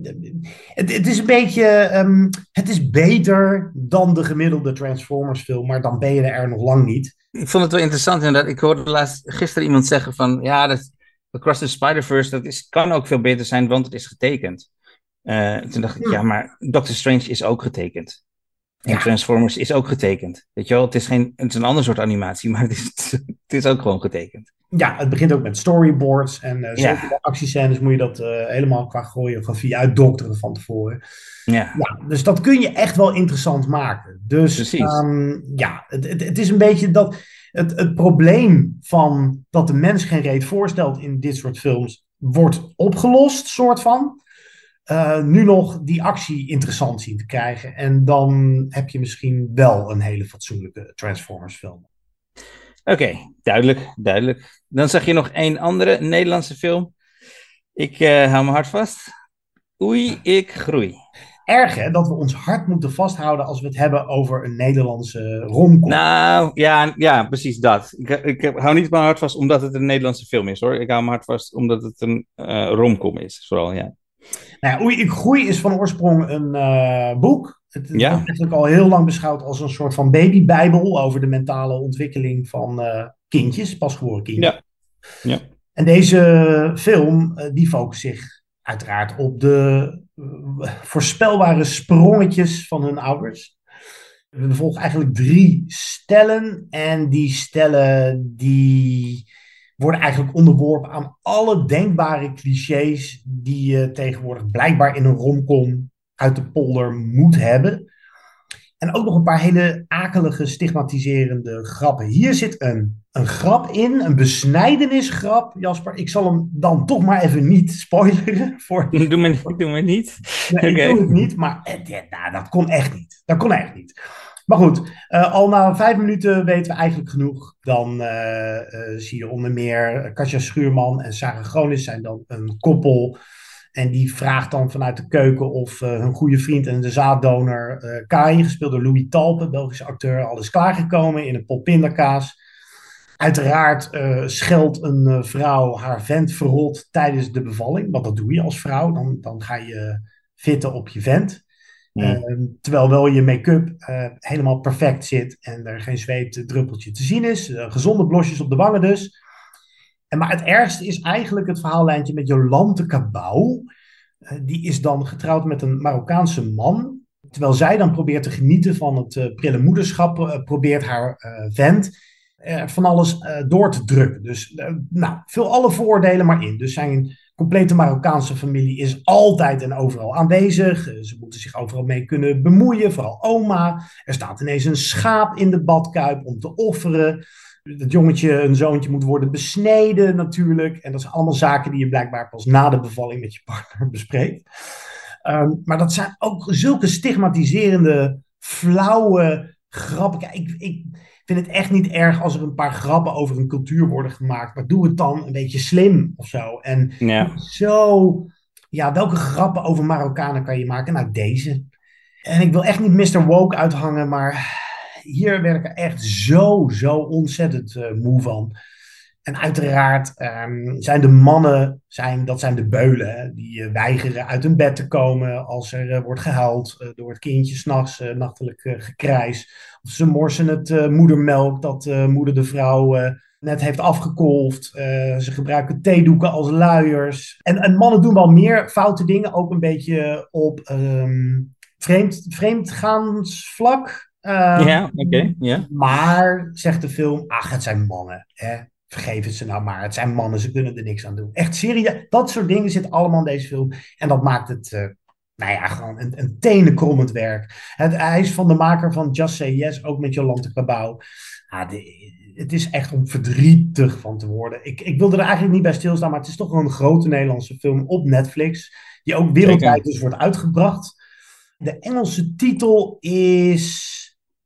het, het is een beetje, um, het is beter dan de gemiddelde Transformers film, maar dan ben je er nog lang niet. Ik vond het wel interessant inderdaad. Ik hoorde laatst gisteren iemand zeggen van, ja, dat, Across the Spider-Verse, dat is, kan ook veel beter zijn, want het is getekend. Uh, toen dacht ik, ja. ja, maar Doctor Strange is ook getekend. En ja. Transformers is ook getekend. Weet je wel, het is, geen, het is een ander soort animatie, maar het is, het is ook gewoon getekend. Ja, het begint ook met storyboards. En uh, zeker ja. bij actiescènes moet je dat uh, helemaal qua choreografie uitdokteren van tevoren. Ja. ja. Dus dat kun je echt wel interessant maken. Dus um, ja, het, het, het, is een beetje dat. Het, het probleem van dat de mens geen reet voorstelt in dit soort films wordt opgelost, soort van. Uh, nu nog die actie interessant zien te krijgen. En dan heb je misschien wel een hele fatsoenlijke Transformers film. Oké, okay, duidelijk, duidelijk. Dan zag je nog één andere Nederlandse film. Ik uh, hou mijn hart vast. Oei, ik groei. Erg hè, dat we ons hart moeten vasthouden als we het hebben over een Nederlandse romcom. Nou, ja, ja precies dat. Ik, ik hou niet mijn hart vast omdat het een Nederlandse film is hoor. Ik hou mijn hart vast omdat het een uh, romcom is, vooral ja. Nou Oei, ik groei is van oorsprong een uh, boek. Het ja. wordt eigenlijk al heel lang beschouwd als een soort van babybijbel over de mentale ontwikkeling van uh, kindjes, pasgeboren kindjes. Ja. ja. En deze film, uh, die focust zich uiteraard op de voorspelbare sprongetjes van hun ouders. We volgen eigenlijk drie stellen en die stellen die worden eigenlijk onderworpen aan alle denkbare clichés die je tegenwoordig blijkbaar in een romcom uit de polder moet hebben. En ook nog een paar hele akelige, stigmatiserende grappen. Hier zit een, een grap in, een besnijdenisgrap, Jasper. Ik zal hem dan toch maar even niet spoileren. Voor... Doe me niet. Doe me niet. Nee, okay. Ik doe het niet, maar eh, nou, dat kon echt niet. Dat kon echt niet. Maar goed, uh, al na vijf minuten weten we eigenlijk genoeg. Dan uh, uh, zie je onder meer Katja Schuurman en Sarah Gronis zijn dan een koppel. En die vraagt dan vanuit de keuken of hun goede vriend en de zaaddonor Kai, gespeeld door Louis Talpe, Belgische acteur, al is klaargekomen in een pot pindakaas. Uiteraard uh, scheldt een uh, vrouw haar vent verrot tijdens de bevalling. Want dat doe je als vrouw. Dan, dan ga je fitten op je vent. Mm. terwijl wel je make-up uh, helemaal perfect zit en er geen zweetdruppeltje te zien is. gezonde blosjes op de wangen dus. Maar het ergste is eigenlijk het verhaallijntje met Jolante Cabau. die is dan getrouwd met een Marokkaanse man. Terwijl zij dan probeert te genieten van het prille moederschap, probeert haar vent van alles door te drukken. Dus nou, vul alle voordelen maar in. Dus zijn complete Marokkaanse familie is altijd en overal aanwezig. Eh, ze moeten zich overal mee kunnen bemoeien, vooral oma. Er staat ineens een schaap in de badkuip om te offeren. Dat jongetje, een zoontje, moet worden besneden natuurlijk. En dat zijn allemaal zaken die je blijkbaar pas na de bevalling met je partner bespreekt. Um, maar dat zijn ook zulke stigmatiserende, flauwe grappen. Ik, ik, vind het echt niet erg als er een paar grappen over een cultuur worden gemaakt. Maar doe het dan een beetje slim of zo. En ja. zo, ja, welke grappen over Marokkanen kan je maken? Nou, deze. En ik wil echt niet Mr. Woke uithangen, maar hier er echt zo, zo ontzettend uh, moe van. En uiteraard um, zijn de mannen, zijn, dat zijn de beulen, die uh, weigeren uit hun bed te komen als er uh, wordt gehuild door het kindje s'nachts, nachtelijk gekrijs. Of ze morsen het moedermelk dat moeder de vrouw net heeft afgekolfd. ze gebruiken theedoeken als luiers. En, en, mannen doen wel meer foute dingen, ook een beetje op um, vreemd, vreemdgaansvlak. Um, ja, oké. Okay, Maar, zegt de film, ach, het zijn mannen. Hè? vergeef het ze nou maar. Het zijn mannen, ze kunnen er niks aan doen. Echt serieus, dat soort dingen zit allemaal in deze film. En dat maakt het, uh, nou ja, gewoon een, een tenenkrommend werk. Het, hij is van de maker van Just Say Yes, ook met Jolante Cabau. Ah, het is echt om verdrietig van te worden. Ik, ik wilde er eigenlijk niet bij stilstaan, maar het is toch wel een grote Nederlandse film op Netflix. Die ook wereldwijd dus wordt uitgebracht. De Engelse titel is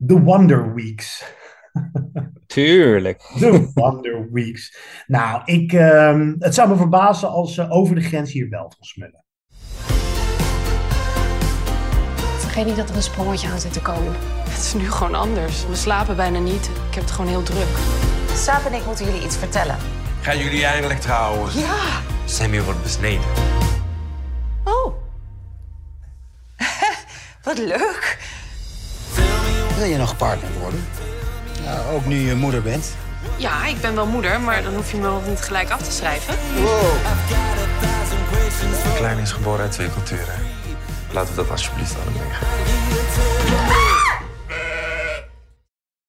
The Wonder Weeks. Tuurlijk. The Wonder Weeks. Nou, ik, uh, het zou me verbazen als ze over de grens hier wel van smullen. Vergeet niet dat er een sprongetje aan zit te komen. Het is nu gewoon anders. We slapen bijna niet. Ik heb het gewoon heel druk. Saap en ik moeten jullie iets vertellen. Gaan jullie eindelijk trouwen? Ja. Sammy wordt besneden. Oh. Wat leuk. Wil je nog partner worden? Ja, ook nu je moeder bent. Ja, ik ben wel moeder, maar dan hoef je me nog niet gelijk af te schrijven. Wow. Klein is geboren uit twee culturen. Laten we dat alsjeblieft aan hem liggen.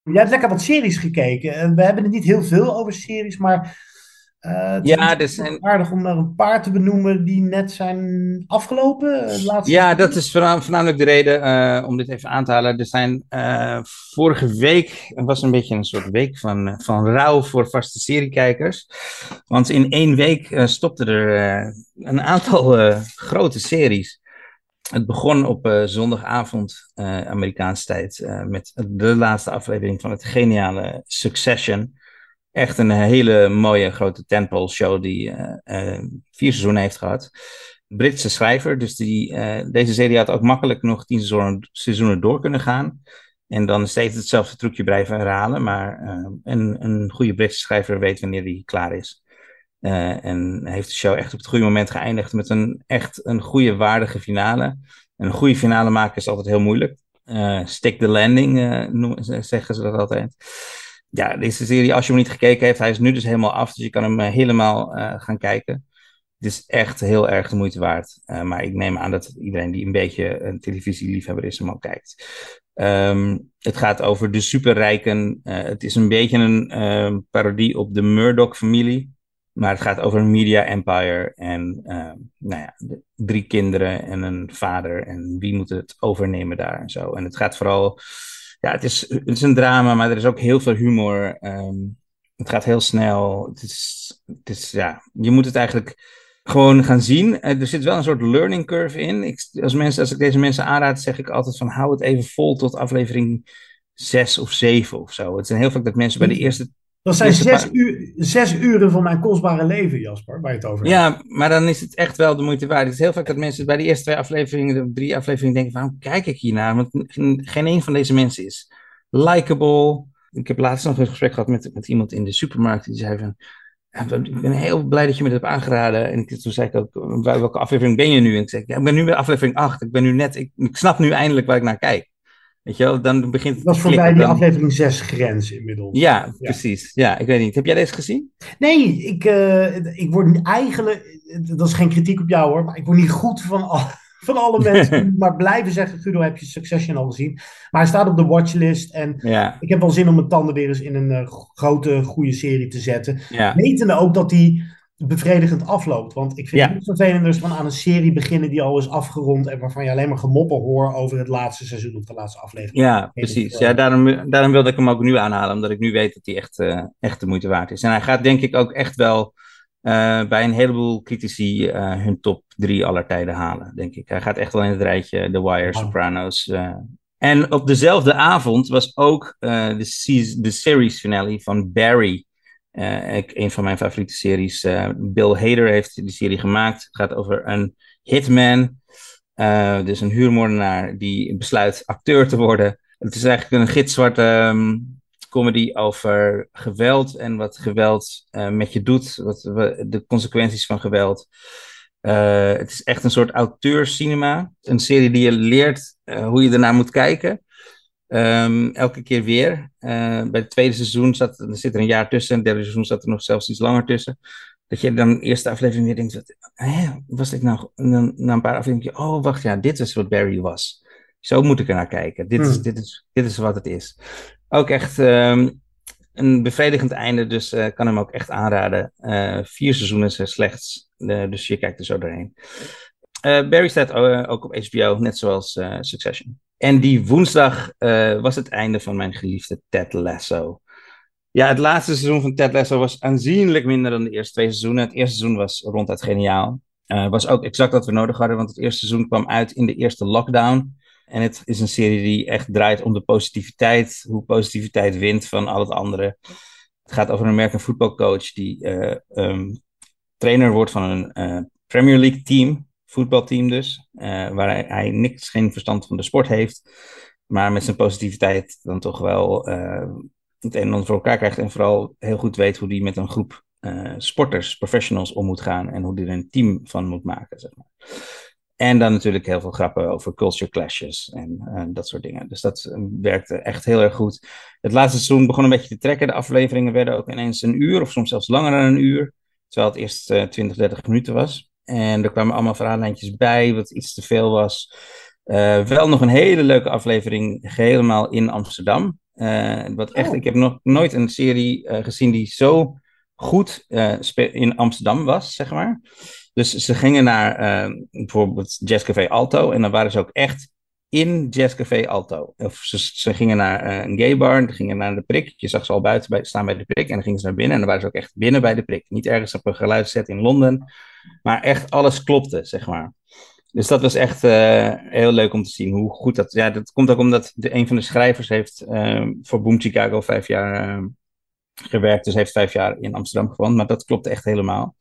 Jij hebt lekker wat series gekeken. We hebben er niet heel veel over series, maar uh, het ja, is zijn... aardig om er een paar te benoemen die net zijn afgelopen. Eh, laatste ja, dat is voornamelijk de reden uh, om dit even aan te halen. Er zijn uh, vorige week, het was een beetje een soort week van, van rouw voor vaste seriekijkers. Want in één week stopte er een aantal grote series. Het begon op zondagavond Amerikaanse tijd met de laatste aflevering van het geniale Succession echt een hele mooie grote tentpole show die uh, uh, vier seizoenen heeft gehad. Britse schrijver, dus die, uh, deze serie had ook makkelijk nog tien seizoenen, door kunnen gaan. En dan steeds hetzelfde trucje blijven herhalen. Maar een, een goede Britse schrijver weet wanneer hij klaar is. en heeft de show echt op het goede moment geëindigd met een echt een goede, waardige finale. En een goede finale maken is altijd heel moeilijk. stick the landing, zeggen ze dat altijd ja, deze serie, als je hem niet gekeken heeft, hij is nu dus helemaal af. Dus je kan hem eh, helemaal uh, gaan kijken. Het is echt heel erg de moeite waard. Uh, maar ik neem aan dat iedereen die een beetje een televisieliefhebber is, hem al kijkt. Um, het gaat over de superrijken. Het is een beetje een uh, parodie op de Murdoch-familie. Maar het gaat over een media empire. En nou ja, drie kinderen en een vader. En wie moet het overnemen daar en zo. En het gaat vooral ja, het is, het is een drama, maar er is ook heel veel humor. Um, het gaat heel snel. Het is, het is, ja, je moet het eigenlijk gewoon gaan zien. Eh, er zit wel een soort learning curve in. Ik, als, mensen, als ik deze mensen aanraad, zeg ik altijd van hou het even vol tot aflevering 6 of 7 of zo. Het zijn heel vaak dat mensen bij de eerste dat zijn zes, uur, zes, uren van mijn kostbare leven, Jasper, waar je het over hebt. Ja, maar dan is het echt wel de moeite waard. Het is heel vaak dat mensen bij de eerste twee afleveringen, de drie afleveringen denken van, kijk ik hiernaar? Want geen een van deze mensen is likable. Ik heb laatst nog een gesprek gehad met, met iemand in de supermarkt. Die zei van, ik ben heel blij dat je me dat hebt aangeraden. En ik, toen zei ik ook, welke aflevering ben je nu? En ik zei, ja, ik ben nu bij aflevering 8. Ik ben nu net, ik, ik snap nu eindelijk waar ik naar kijk. Weet je wel, dan begint het Dat was voor mij die aflevering 6 grens inmiddels. Ja, ja, precies. Ja, ik weet niet. Heb jij deze gezien? Nee, ik, uh, ik word eigenlijk, dat is geen kritiek op jou hoor, maar ik word niet goed van, al, van alle mensen die maar blijven zeggen, Guido, heb je Succession al gezien? Maar hij staat op de watchlist en ja. ik heb wel zin om mijn tanden weer eens in een uh, grote, goede serie te zetten. Ja. Wetende ook dat die bevredigend afloopt. Want ik vind het niet vervelend dus van aan een serie beginnen die al is afgerond en waarvan je alleen maar gemoppen hoort over het laatste seizoen of de laatste aflevering. Ja, precies. Ja, daarom, daarom wilde ik hem ook nu aanhalen, omdat ik nu weet dat hij echt, uh, echt de moeite waard is. En hij gaat denk ik ook echt wel uh, bij een heleboel critici hun top drie aller tijden halen, denk ik. Hij gaat echt wel in het rijtje The Wire, Sopranos. En op dezelfde avond was ook de, de series finale van Barry ik, een van mijn favoriete series. Uh, Bill Hader heeft die serie gemaakt. Het gaat over een hitman. Uh, dus een huurmoordenaar die besluit acteur te worden. Het is eigenlijk een gitzwarte um, comedy over geweld en wat geweld met je doet. Wat, de consequenties van geweld. het is echt een soort auteurscinema. Een serie die je leert hoe je ernaar moet kijken. Um, elke keer weer. Uh, bij het tweede seizoen zat er zit er een jaar tussen. En het derde seizoen zat er nog zelfs iets langer tussen. Dat je dan de eerste aflevering weer denkt: wat, hè, was ik nou? En dan na een paar afleveringen: oh, wacht, ja, dit is wat Barry was. Zo moet ik er naar kijken. Dit, is, Hmm. dit, is, dit is wat het is. Ook echt um, een bevredigend einde, dus ik uh, kan hem ook echt aanraden. Uh, vier seizoenen slechts, dus je kijkt er zo doorheen. Uh, Barry staat ook op HBO, net zoals uh, Succession. En die woensdag was het einde van mijn geliefde Ted Lasso. Ja, het laatste seizoen van Ted Lasso was aanzienlijk minder dan de eerste twee seizoenen. Het eerste seizoen was ronduit geniaal. Uh, was ook exact wat we nodig hadden, want het eerste seizoen kwam uit in de eerste lockdown. En het is een serie die echt draait om de positiviteit, hoe positiviteit wint van al het andere. Het gaat over een American voetbalcoach die um, trainer wordt van een Premier League team voetbalteam dus, uh, waar hij, niks, geen verstand van de sport heeft, maar met zijn positiviteit dan toch wel uh, het een en ander voor elkaar krijgt en vooral heel goed weet hoe hij met een groep uh, sporters, professionals om moet gaan en hoe hij er een team van moet maken, zeg maar. En dan natuurlijk heel veel grappen over culture clashes en dat soort dingen. Dus dat werkte echt heel erg goed. Het laatste seizoen begon een beetje te trekken. De afleveringen werden ook ineens een uur of soms zelfs langer dan een uur. Terwijl het eerst 20, 30 minuten was. En er kwamen allemaal verhaallijntjes bij, wat iets te veel was. Uh, wel nog een hele leuke aflevering, helemaal in Amsterdam. Uh, wat echt, oh. ik heb nog nooit een serie uh, gezien die zo goed in Amsterdam was, zeg maar. Dus ze gingen naar bijvoorbeeld Jazz Café Alto en dan waren ze ook echt in Jazz Café Alto. Of ze, ze gingen naar een gay bar, en gingen naar de prik. Je zag ze al buiten bij, staan bij de prik en dan gingen ze naar binnen en dan waren ze ook echt binnen bij de prik. Niet ergens op een geluidsset in Londen, maar echt alles klopte, zeg maar. Dus dat was echt uh, heel leuk om te zien hoe goed dat... Ja, dat komt ook omdat de, een van de schrijvers heeft uh, voor Boom Chicago vijf jaar gewerkt. Dus heeft vijf jaar in Amsterdam gewoond. Maar dat klopte echt helemaal.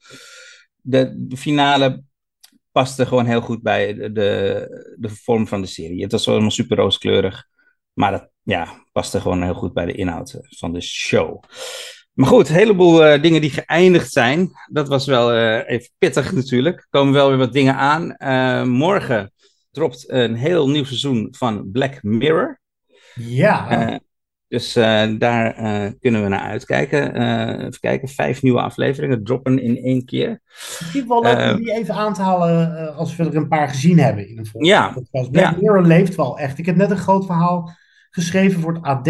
De finale paste gewoon heel goed bij de, de, de vorm van de serie. Het was allemaal super rooskleurig. Maar dat ja, paste gewoon heel goed bij de inhoud van de show. Maar goed, een heleboel uh, dingen die geëindigd zijn. Dat was wel uh, even pittig natuurlijk. Er komen wel weer wat dingen aan. Uh, morgen dropt een heel nieuw seizoen van Black Mirror. Ja. Dus daar kunnen we naar uitkijken. even kijken, vijf nieuwe afleveringen droppen in één keer. Misschien wel leuk om die even aan te halen als we er een paar gezien hebben in een volgende ja. podcast. Black ja. Mirror leeft wel echt. Ik heb net een groot verhaal geschreven voor het AD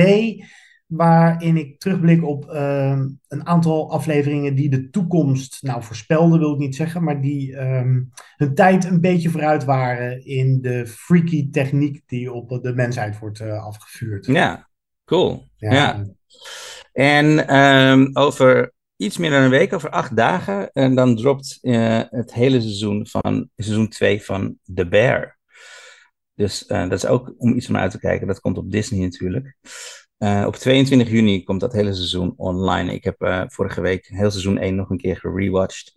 waarin ik terugblik op uh, een aantal afleveringen die de toekomst, nou voorspelden wil ik niet zeggen, maar die um, hun tijd een beetje vooruit waren in de freaky techniek die op de mensheid wordt uh, afgevuurd. Ja, cool. Ja. ja. En um, over iets meer dan een week, over acht dagen, en dan dropt uh, het hele seizoen van seizoen 2 van The Bear. Dus uh, dat is ook om iets om uit te kijken. Dat komt op Disney natuurlijk. Uh, op 22 juni komt dat hele seizoen online. Ik heb vorige week heel seizoen 1 nog een keer gerewatcht.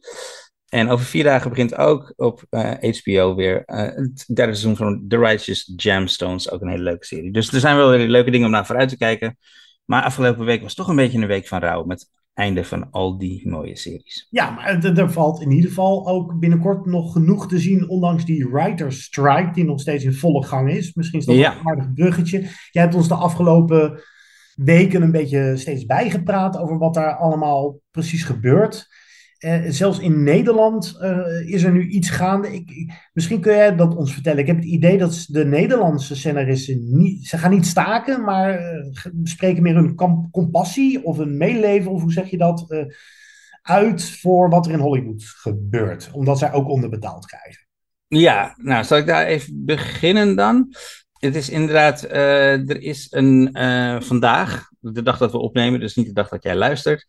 En over vier dagen begint ook op uh, HBO weer het derde seizoen van The Righteous Gemstones. Ook een hele leuke serie. Dus er zijn wel weer leuke dingen om naar vooruit te kijken. Maar afgelopen week was toch een beetje een week van rouw met het einde van al die mooie series. Ja, maar er, er valt in ieder geval ook binnenkort nog genoeg te zien, ondanks die writer's strike, die nog steeds in volle gang is. Misschien is dat Ja. een aardig bruggetje. Jij hebt ons de afgelopen weken een beetje steeds bijgepraat over wat daar allemaal precies gebeurt. Eh, zelfs in Nederland eh, is er nu iets gaande. Ik, misschien kun jij dat ons vertellen. Ik heb het idee dat de Nederlandse scenaristen niet, ze gaan niet staken, maar eh, spreken meer hun compassie of een meeleven, of hoe zeg je dat, uit voor wat er in Hollywood gebeurt. Omdat zij ook onderbetaald krijgen. Ja, nou, zal ik daar even beginnen dan? Het is inderdaad, er is een vandaag, de dag dat we opnemen, dus niet de dag dat jij luistert.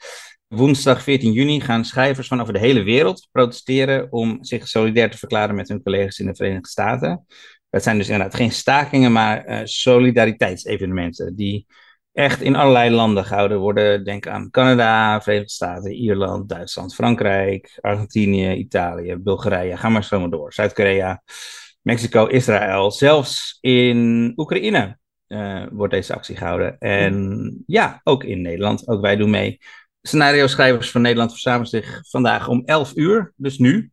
Woensdag 14 juni gaan schrijvers van over de hele wereld protesteren om zich solidair te verklaren met hun collega's in de Verenigde Staten. Dat zijn dus inderdaad geen stakingen, maar eh, solidariteitsevenementen die echt in allerlei landen gehouden worden. Denk aan Canada, Verenigde Staten, Ierland, Duitsland, Frankrijk, Argentinië, Italië, Bulgarije. Ga maar zo maar door. Zuid-Korea, Mexico, Israël. Zelfs in Oekraïne eh, wordt deze actie gehouden. En ja, ook in Nederland. Ook wij doen mee. Scenario-schrijvers van Nederland verzamelen zich vandaag om 11 uur, dus nu.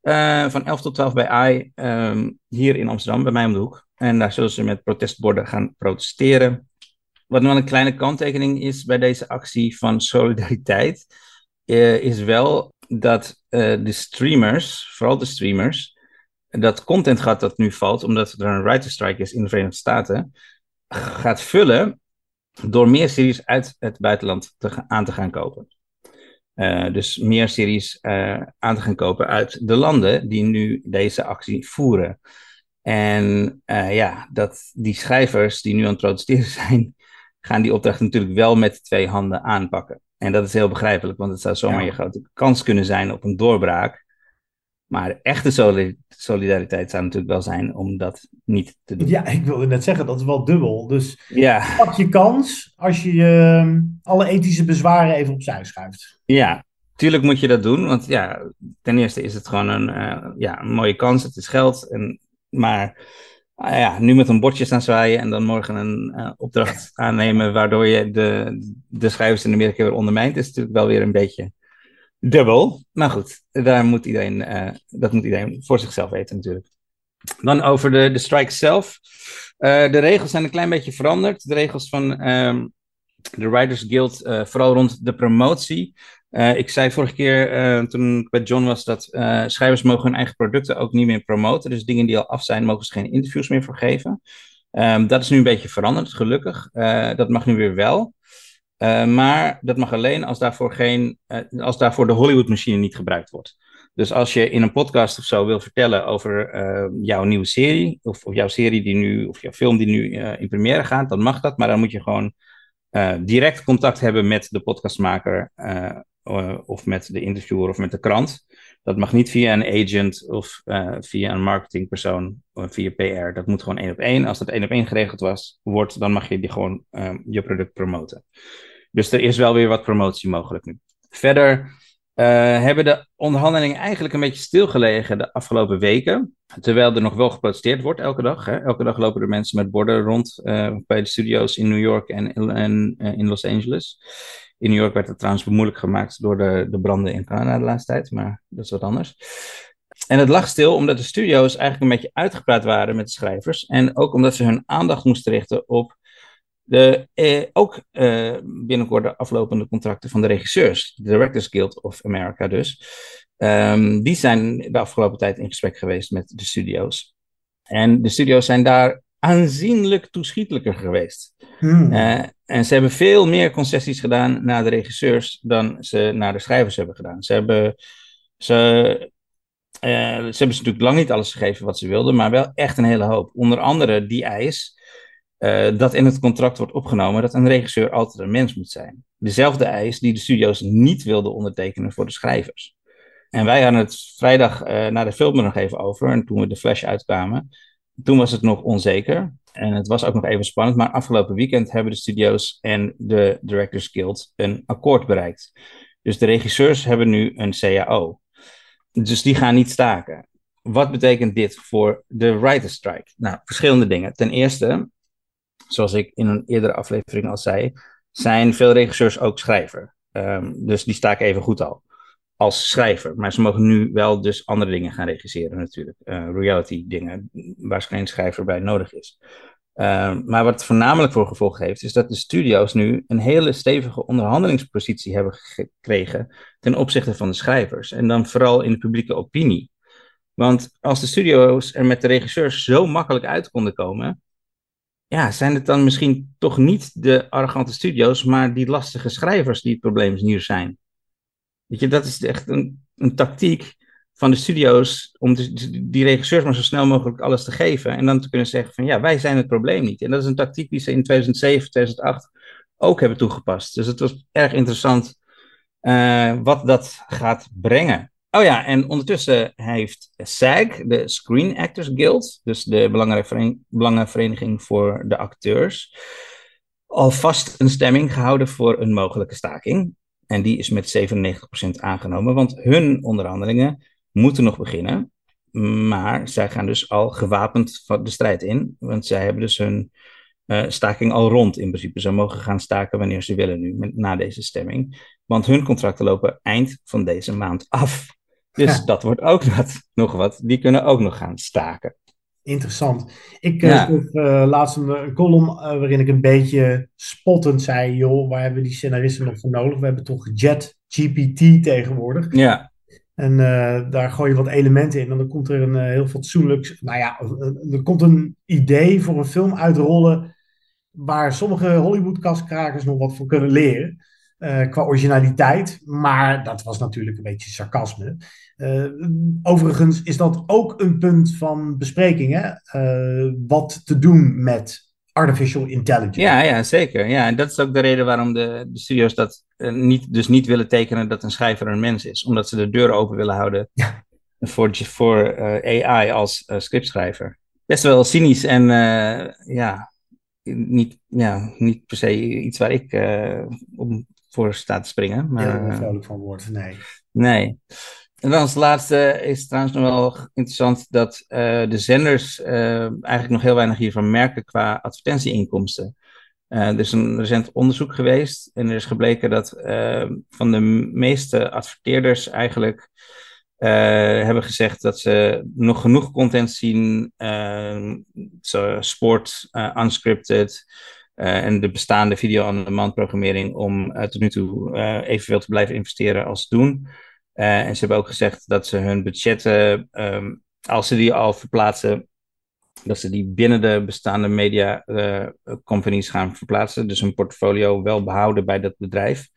eh, van 11 tot 12 bij AI, ehm, hier in Amsterdam, bij mij om de hoek. En daar zullen ze met protestborden gaan protesteren. Wat wel een kleine kanttekening is bij deze actie van solidariteit, eh, is wel dat eh, de streamers, vooral de streamers, dat contentgat dat nu valt, omdat er een writer strike is in de Verenigde Staten, gaat vullen door meer series uit het buitenland te, aan te gaan kopen. Eh, dus meer series eh, aan te gaan kopen uit de landen die nu deze actie voeren. En eh, ja, dat die schrijvers die nu aan het protesteren zijn, gaan die opdracht natuurlijk wel met twee handen aanpakken. En dat is heel begrijpelijk, want het zou zomaar Ja. je grote kans kunnen zijn op een doorbraak. Maar echte soli- solidariteit zou natuurlijk wel zijn om dat niet te doen. Ja, ik wilde net zeggen, dat is wel dubbel. Dus Ja. pak je kans als je eh, alle ethische bezwaren even opzij schuift. Ja, tuurlijk moet je dat doen. Want ja, ten eerste is het gewoon een, eh, ja, een mooie kans. Het is geld. En, maar ah ja, nu met een bordje staan zwaaien en dan morgen een eh, opdracht aannemen waardoor je de, de schrijvers in Amerika weer ondermijnt, is natuurlijk wel weer een beetje dubbel. Maar goed, daar moet iedereen, eh, dat moet iedereen voor zichzelf weten natuurlijk. Dan over de, de strike zelf. Eh, de regels zijn een klein beetje veranderd. De regels van ehm, de Writers Guild, eh, vooral rond de promotie. Ik zei vorige keer toen ik bij John was dat schrijvers mogen hun eigen producten ook niet meer promoten. Dus dingen die al af zijn, mogen ze geen interviews meer voor geven. Ehm, dat is nu een beetje veranderd, gelukkig. Dat mag nu weer wel. Eh, maar dat mag alleen als daarvoor, geen, eh, als daarvoor de Hollywood-machine niet gebruikt wordt. Dus als je in een podcast of zo wil vertellen over eh, jouw nieuwe serie, of, of jouw serie die nu, of jouw film die nu in première gaat, dan mag dat. Maar dan moet je gewoon direct contact hebben met de podcastmaker, of met de interviewer of met de krant. Dat mag niet via een agent of eh, via een marketingpersoon of via PR. Dat moet gewoon één op één. Als dat één op één geregeld was, wordt, dan mag je die gewoon eh, je product promoten. Dus er is wel weer wat promotie mogelijk nu. Verder eh, hebben de onderhandelingen eigenlijk een beetje stilgelegen de afgelopen weken. Terwijl er nog wel geprotesteerd wordt elke dag. Hè. Elke dag lopen er mensen met borden rond eh, bij de studio's in New York en, en eh, in Los Angeles. In New York werd het trouwens bemoeilijk gemaakt door de, de branden in Canada de laatste tijd, maar dat is wat anders. En het lag stil omdat de studio's eigenlijk een beetje uitgepraat waren met de schrijvers. En ook omdat ze hun aandacht moesten richten op de, eh, ook eh, binnenkort de aflopende contracten van de regisseurs. De Directors Guild of America dus. Ehm, die zijn de afgelopen tijd in gesprek geweest met de studio's. En de studio's zijn daar aanzienlijk toeschietelijker geweest. Hmm. Eh, en ze hebben veel meer concessies gedaan naar de regisseurs dan ze naar de schrijvers hebben gedaan. Ze hebben, ze, eh, ze hebben ze natuurlijk lang niet alles gegeven wat ze wilden, maar wel echt een hele hoop. Onder andere die eis eh, dat in het contract wordt opgenomen dat een regisseur altijd een mens moet zijn. Dezelfde eis die de studio's niet wilden ondertekenen voor de schrijvers. En wij hadden het vrijdag na de film er nog even over. En toen we de Flash uitkwamen, toen was het nog onzeker. En het was ook nog even spannend. Maar afgelopen weekend hebben de studio's en de Directors Guild een akkoord bereikt. Dus de regisseurs hebben nu een CAO. Dus die gaan niet staken. Wat betekent dit voor de writer's strike? Nou, verschillende dingen. Ten eerste, zoals ik in een eerdere aflevering al zei, zijn veel regisseurs ook schrijver. Ehm, dus die staken even goed al als schrijver. Maar ze mogen nu wel dus andere dingen gaan regisseren natuurlijk. Uh, reality dingen, waar geen schrijver bij nodig is. Uh, maar wat het voornamelijk voor gevolg heeft, is dat de studio's nu een hele stevige onderhandelingspositie hebben gekregen ten opzichte van de schrijvers. En dan vooral in de publieke opinie. Want als de studio's er met de regisseurs zo makkelijk uit konden komen, ja, zijn het dan misschien toch niet de arrogante studio's, maar die lastige schrijvers die het probleem hier zijn. Weet dat is echt een, een tactiek van de studio's om die regisseurs maar zo snel mogelijk alles te geven en dan te kunnen zeggen van ja, wij zijn het probleem niet. En dat is een tactiek die ze in 2007, 2008 ook hebben toegepast. Dus het was erg interessant uh, wat dat gaat brengen. Oh ja, en ondertussen heeft SAG, de Screen Actors Guild, dus de belangenvereniging voor de acteurs, alvast een stemming gehouden voor een mogelijke staking. En die is met 97% aangenomen, want hun onderhandelingen moeten nog beginnen. Maar zij gaan dus al gewapend van de strijd in, want zij hebben dus hun uh, staking al rond in principe. Ze mogen gaan staken wanneer ze willen nu, met, na deze stemming. Want hun contracten lopen eind van deze maand af. Dus dat wordt ook wat, nog wat. Die kunnen ook nog gaan staken. Interessant. Ik uh, ja. uh, laatst een, een column uh, waarin ik een beetje spottend zei: joh, waar hebben we die scenaristen nog voor nodig? We hebben toch Jet GPT tegenwoordig. Ja. En daar gooi je wat elementen in. En dan komt er een heel fatsoenlijk. Nou ja, er komt een idee voor een film uitrollen. waar sommige Hollywood-kastkrakers nog wat voor kunnen leren. qua originaliteit. Maar dat was natuurlijk een beetje sarcasme. Uh, overigens is dat ook een punt van bespreking, hè? Uh, wat te doen met artificial intelligence. Ja, ja, zeker. Ja, en dat is ook de reden waarom de, de studio's dat uh, niet, dus niet willen tekenen dat een schrijver een mens is. Omdat ze de deur open willen houden ja. voor, voor AI als scriptschrijver. Best wel cynisch en ja, niet, ja, niet per se iets waar ik om voor sta te springen. Maar, Heel vrolijk van woord, nee. Nee. En dan als laatste is trouwens nog wel interessant dat uh, de zenders uh, eigenlijk nog heel weinig hiervan merken qua advertentieinkomsten. Uh, er is een recent onderzoek geweest en er is gebleken dat van de meeste adverteerders eigenlijk hebben gezegd dat ze nog genoeg content zien, zo sport, unscripted, en de bestaande video-on-demand programmering om tot nu toe evenveel te blijven investeren als doen. Uh, en ze hebben ook gezegd dat ze hun budgetten, um, als ze die al verplaatsen, dat ze die binnen de bestaande media uh, companies gaan verplaatsen. Dus hun portfolio wel behouden bij dat bedrijf.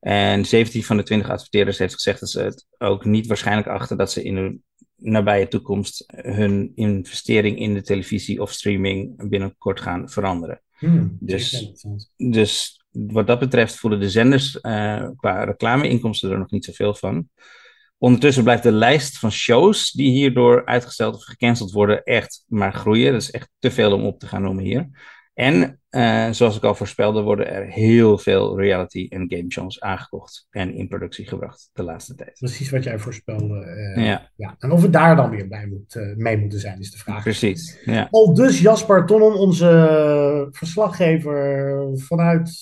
En 17 van de 20 adverteerders heeft gezegd dat ze het ook niet waarschijnlijk achten dat ze in de nabije toekomst hun investering in de televisie of streaming binnenkort gaan veranderen. Hmm, dus, dus wat dat betreft voelen de zenders uh, qua reclameinkomsten er nog niet zoveel van. Ondertussen blijft de lijst van shows die hierdoor uitgesteld of gecanceld worden echt maar groeien. Dat is echt te veel om op te gaan noemen hier. En uh, zoals ik al voorspelde, worden er heel veel reality en game shows aangekocht en in productie gebracht de laatste tijd. Precies wat jij voorspelde. Uh, ja. ja. En of we daar dan weer bij moet, uh, mee moeten zijn, is de vraag. Precies. Ja. Al dus Jasper Tonnon, onze verslaggever vanuit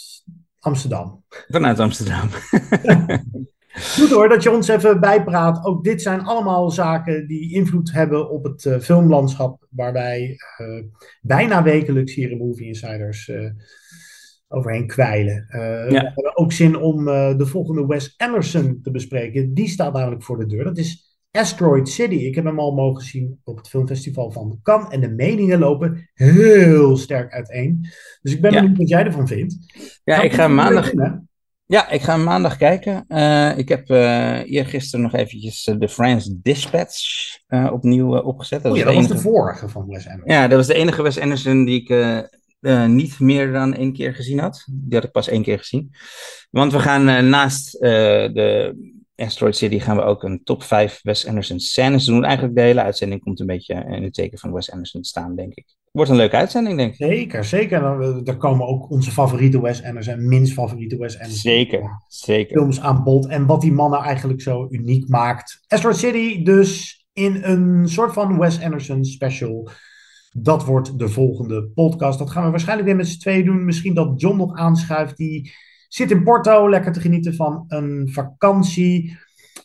Amsterdam. Vanuit Amsterdam. Goed hoor, dat je ons even bijpraat. Ook dit zijn allemaal zaken die invloed hebben op het uh, filmlandschap, waar wij uh, bijna wekelijks hier in Movie Insiders uh, overheen kwijlen. Ja. We hebben ook zin om de volgende Wes Anderson te bespreken. Die staat namelijk voor de deur. Dat is Asteroid City. Ik heb hem al mogen zien op het filmfestival van Cannes. En de meningen lopen heel sterk uiteen. Dus ik ben benieuwd wat jij ervan vindt. Ja, Gaan ik ga maandag... Ja, ik ga maandag kijken. Uh, ik heb uh, eergisteren nog eventjes uh, de France Dispatch opnieuw opgezet. Dat, oh, ja, was, dat de was de vorige van Wes Anderson. Ja, dat was de enige Wes Anderson die ik niet meer dan één keer gezien had. Die had ik pas één keer gezien. Want we gaan naast de Asteroid City gaan we ook een top 5 Wes Anderson scènes doen. Eigenlijk de hele uitzending komt een beetje in het teken van Wes Anderson staan, denk ik. Wordt een leuke uitzending, denk ik. Zeker, zeker. Er komen ook onze favoriete Wes Anderson, minst favoriete Wes Anderson. Zeker, zeker. Films aan bod. En wat die man nou eigenlijk zo uniek maakt. Asteroid City dus in een soort van Wes Anderson special. Dat wordt de volgende podcast. Dat gaan we waarschijnlijk weer met z'n tweeën doen. Misschien dat John nog aanschuift. Die zit in Porto lekker te genieten van een vakantie.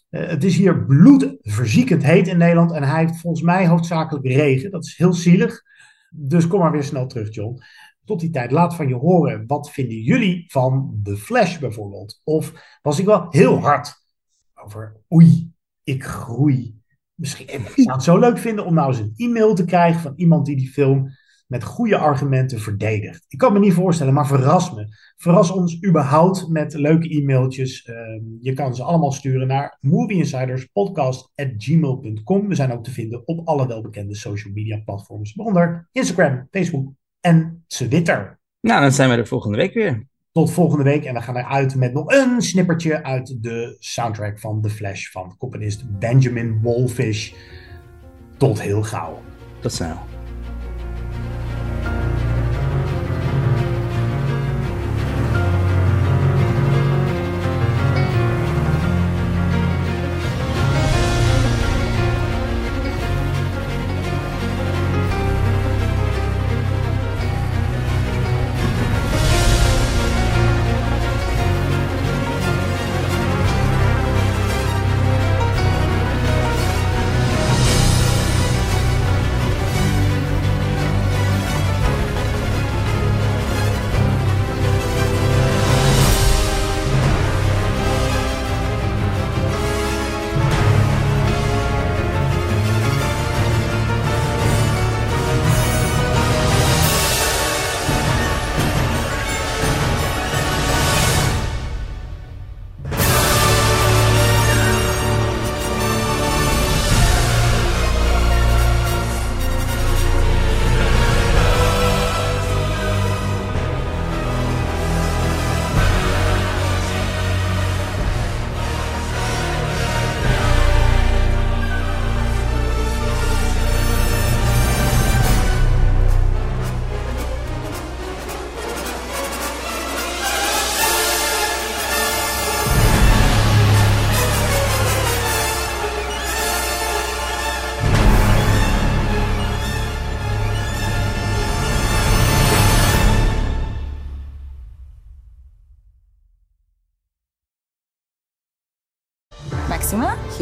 Uh, het is hier bloedverziekend heet in Nederland. En hij heeft volgens mij hoofdzakelijk regen. Dat is heel zielig. Dus kom maar weer snel terug, John. Tot die tijd, laat van je horen. Wat vinden jullie van The Flash bijvoorbeeld? Of was ik wel heel hard over oei, ik groei. Misschien ik zou het zo leuk vinden om nou eens een e-mail te krijgen van iemand die die film met goede argumenten verdedigt. Ik kan me niet voorstellen, maar verras me. Verras ons überhaupt met leuke e-mailtjes. Uh, je kan ze allemaal sturen naar movieinsiderspodcast.gmail.com. We zijn ook te vinden op alle welbekende social media platforms, waaronder Instagram, Facebook en Twitter. Nou, dan zijn we er volgende week weer. Tot volgende week en we gaan eruit met nog een snippertje uit de soundtrack van The Flash van componist Benjamin Wolfish. Tot heel gauw. Tot snel.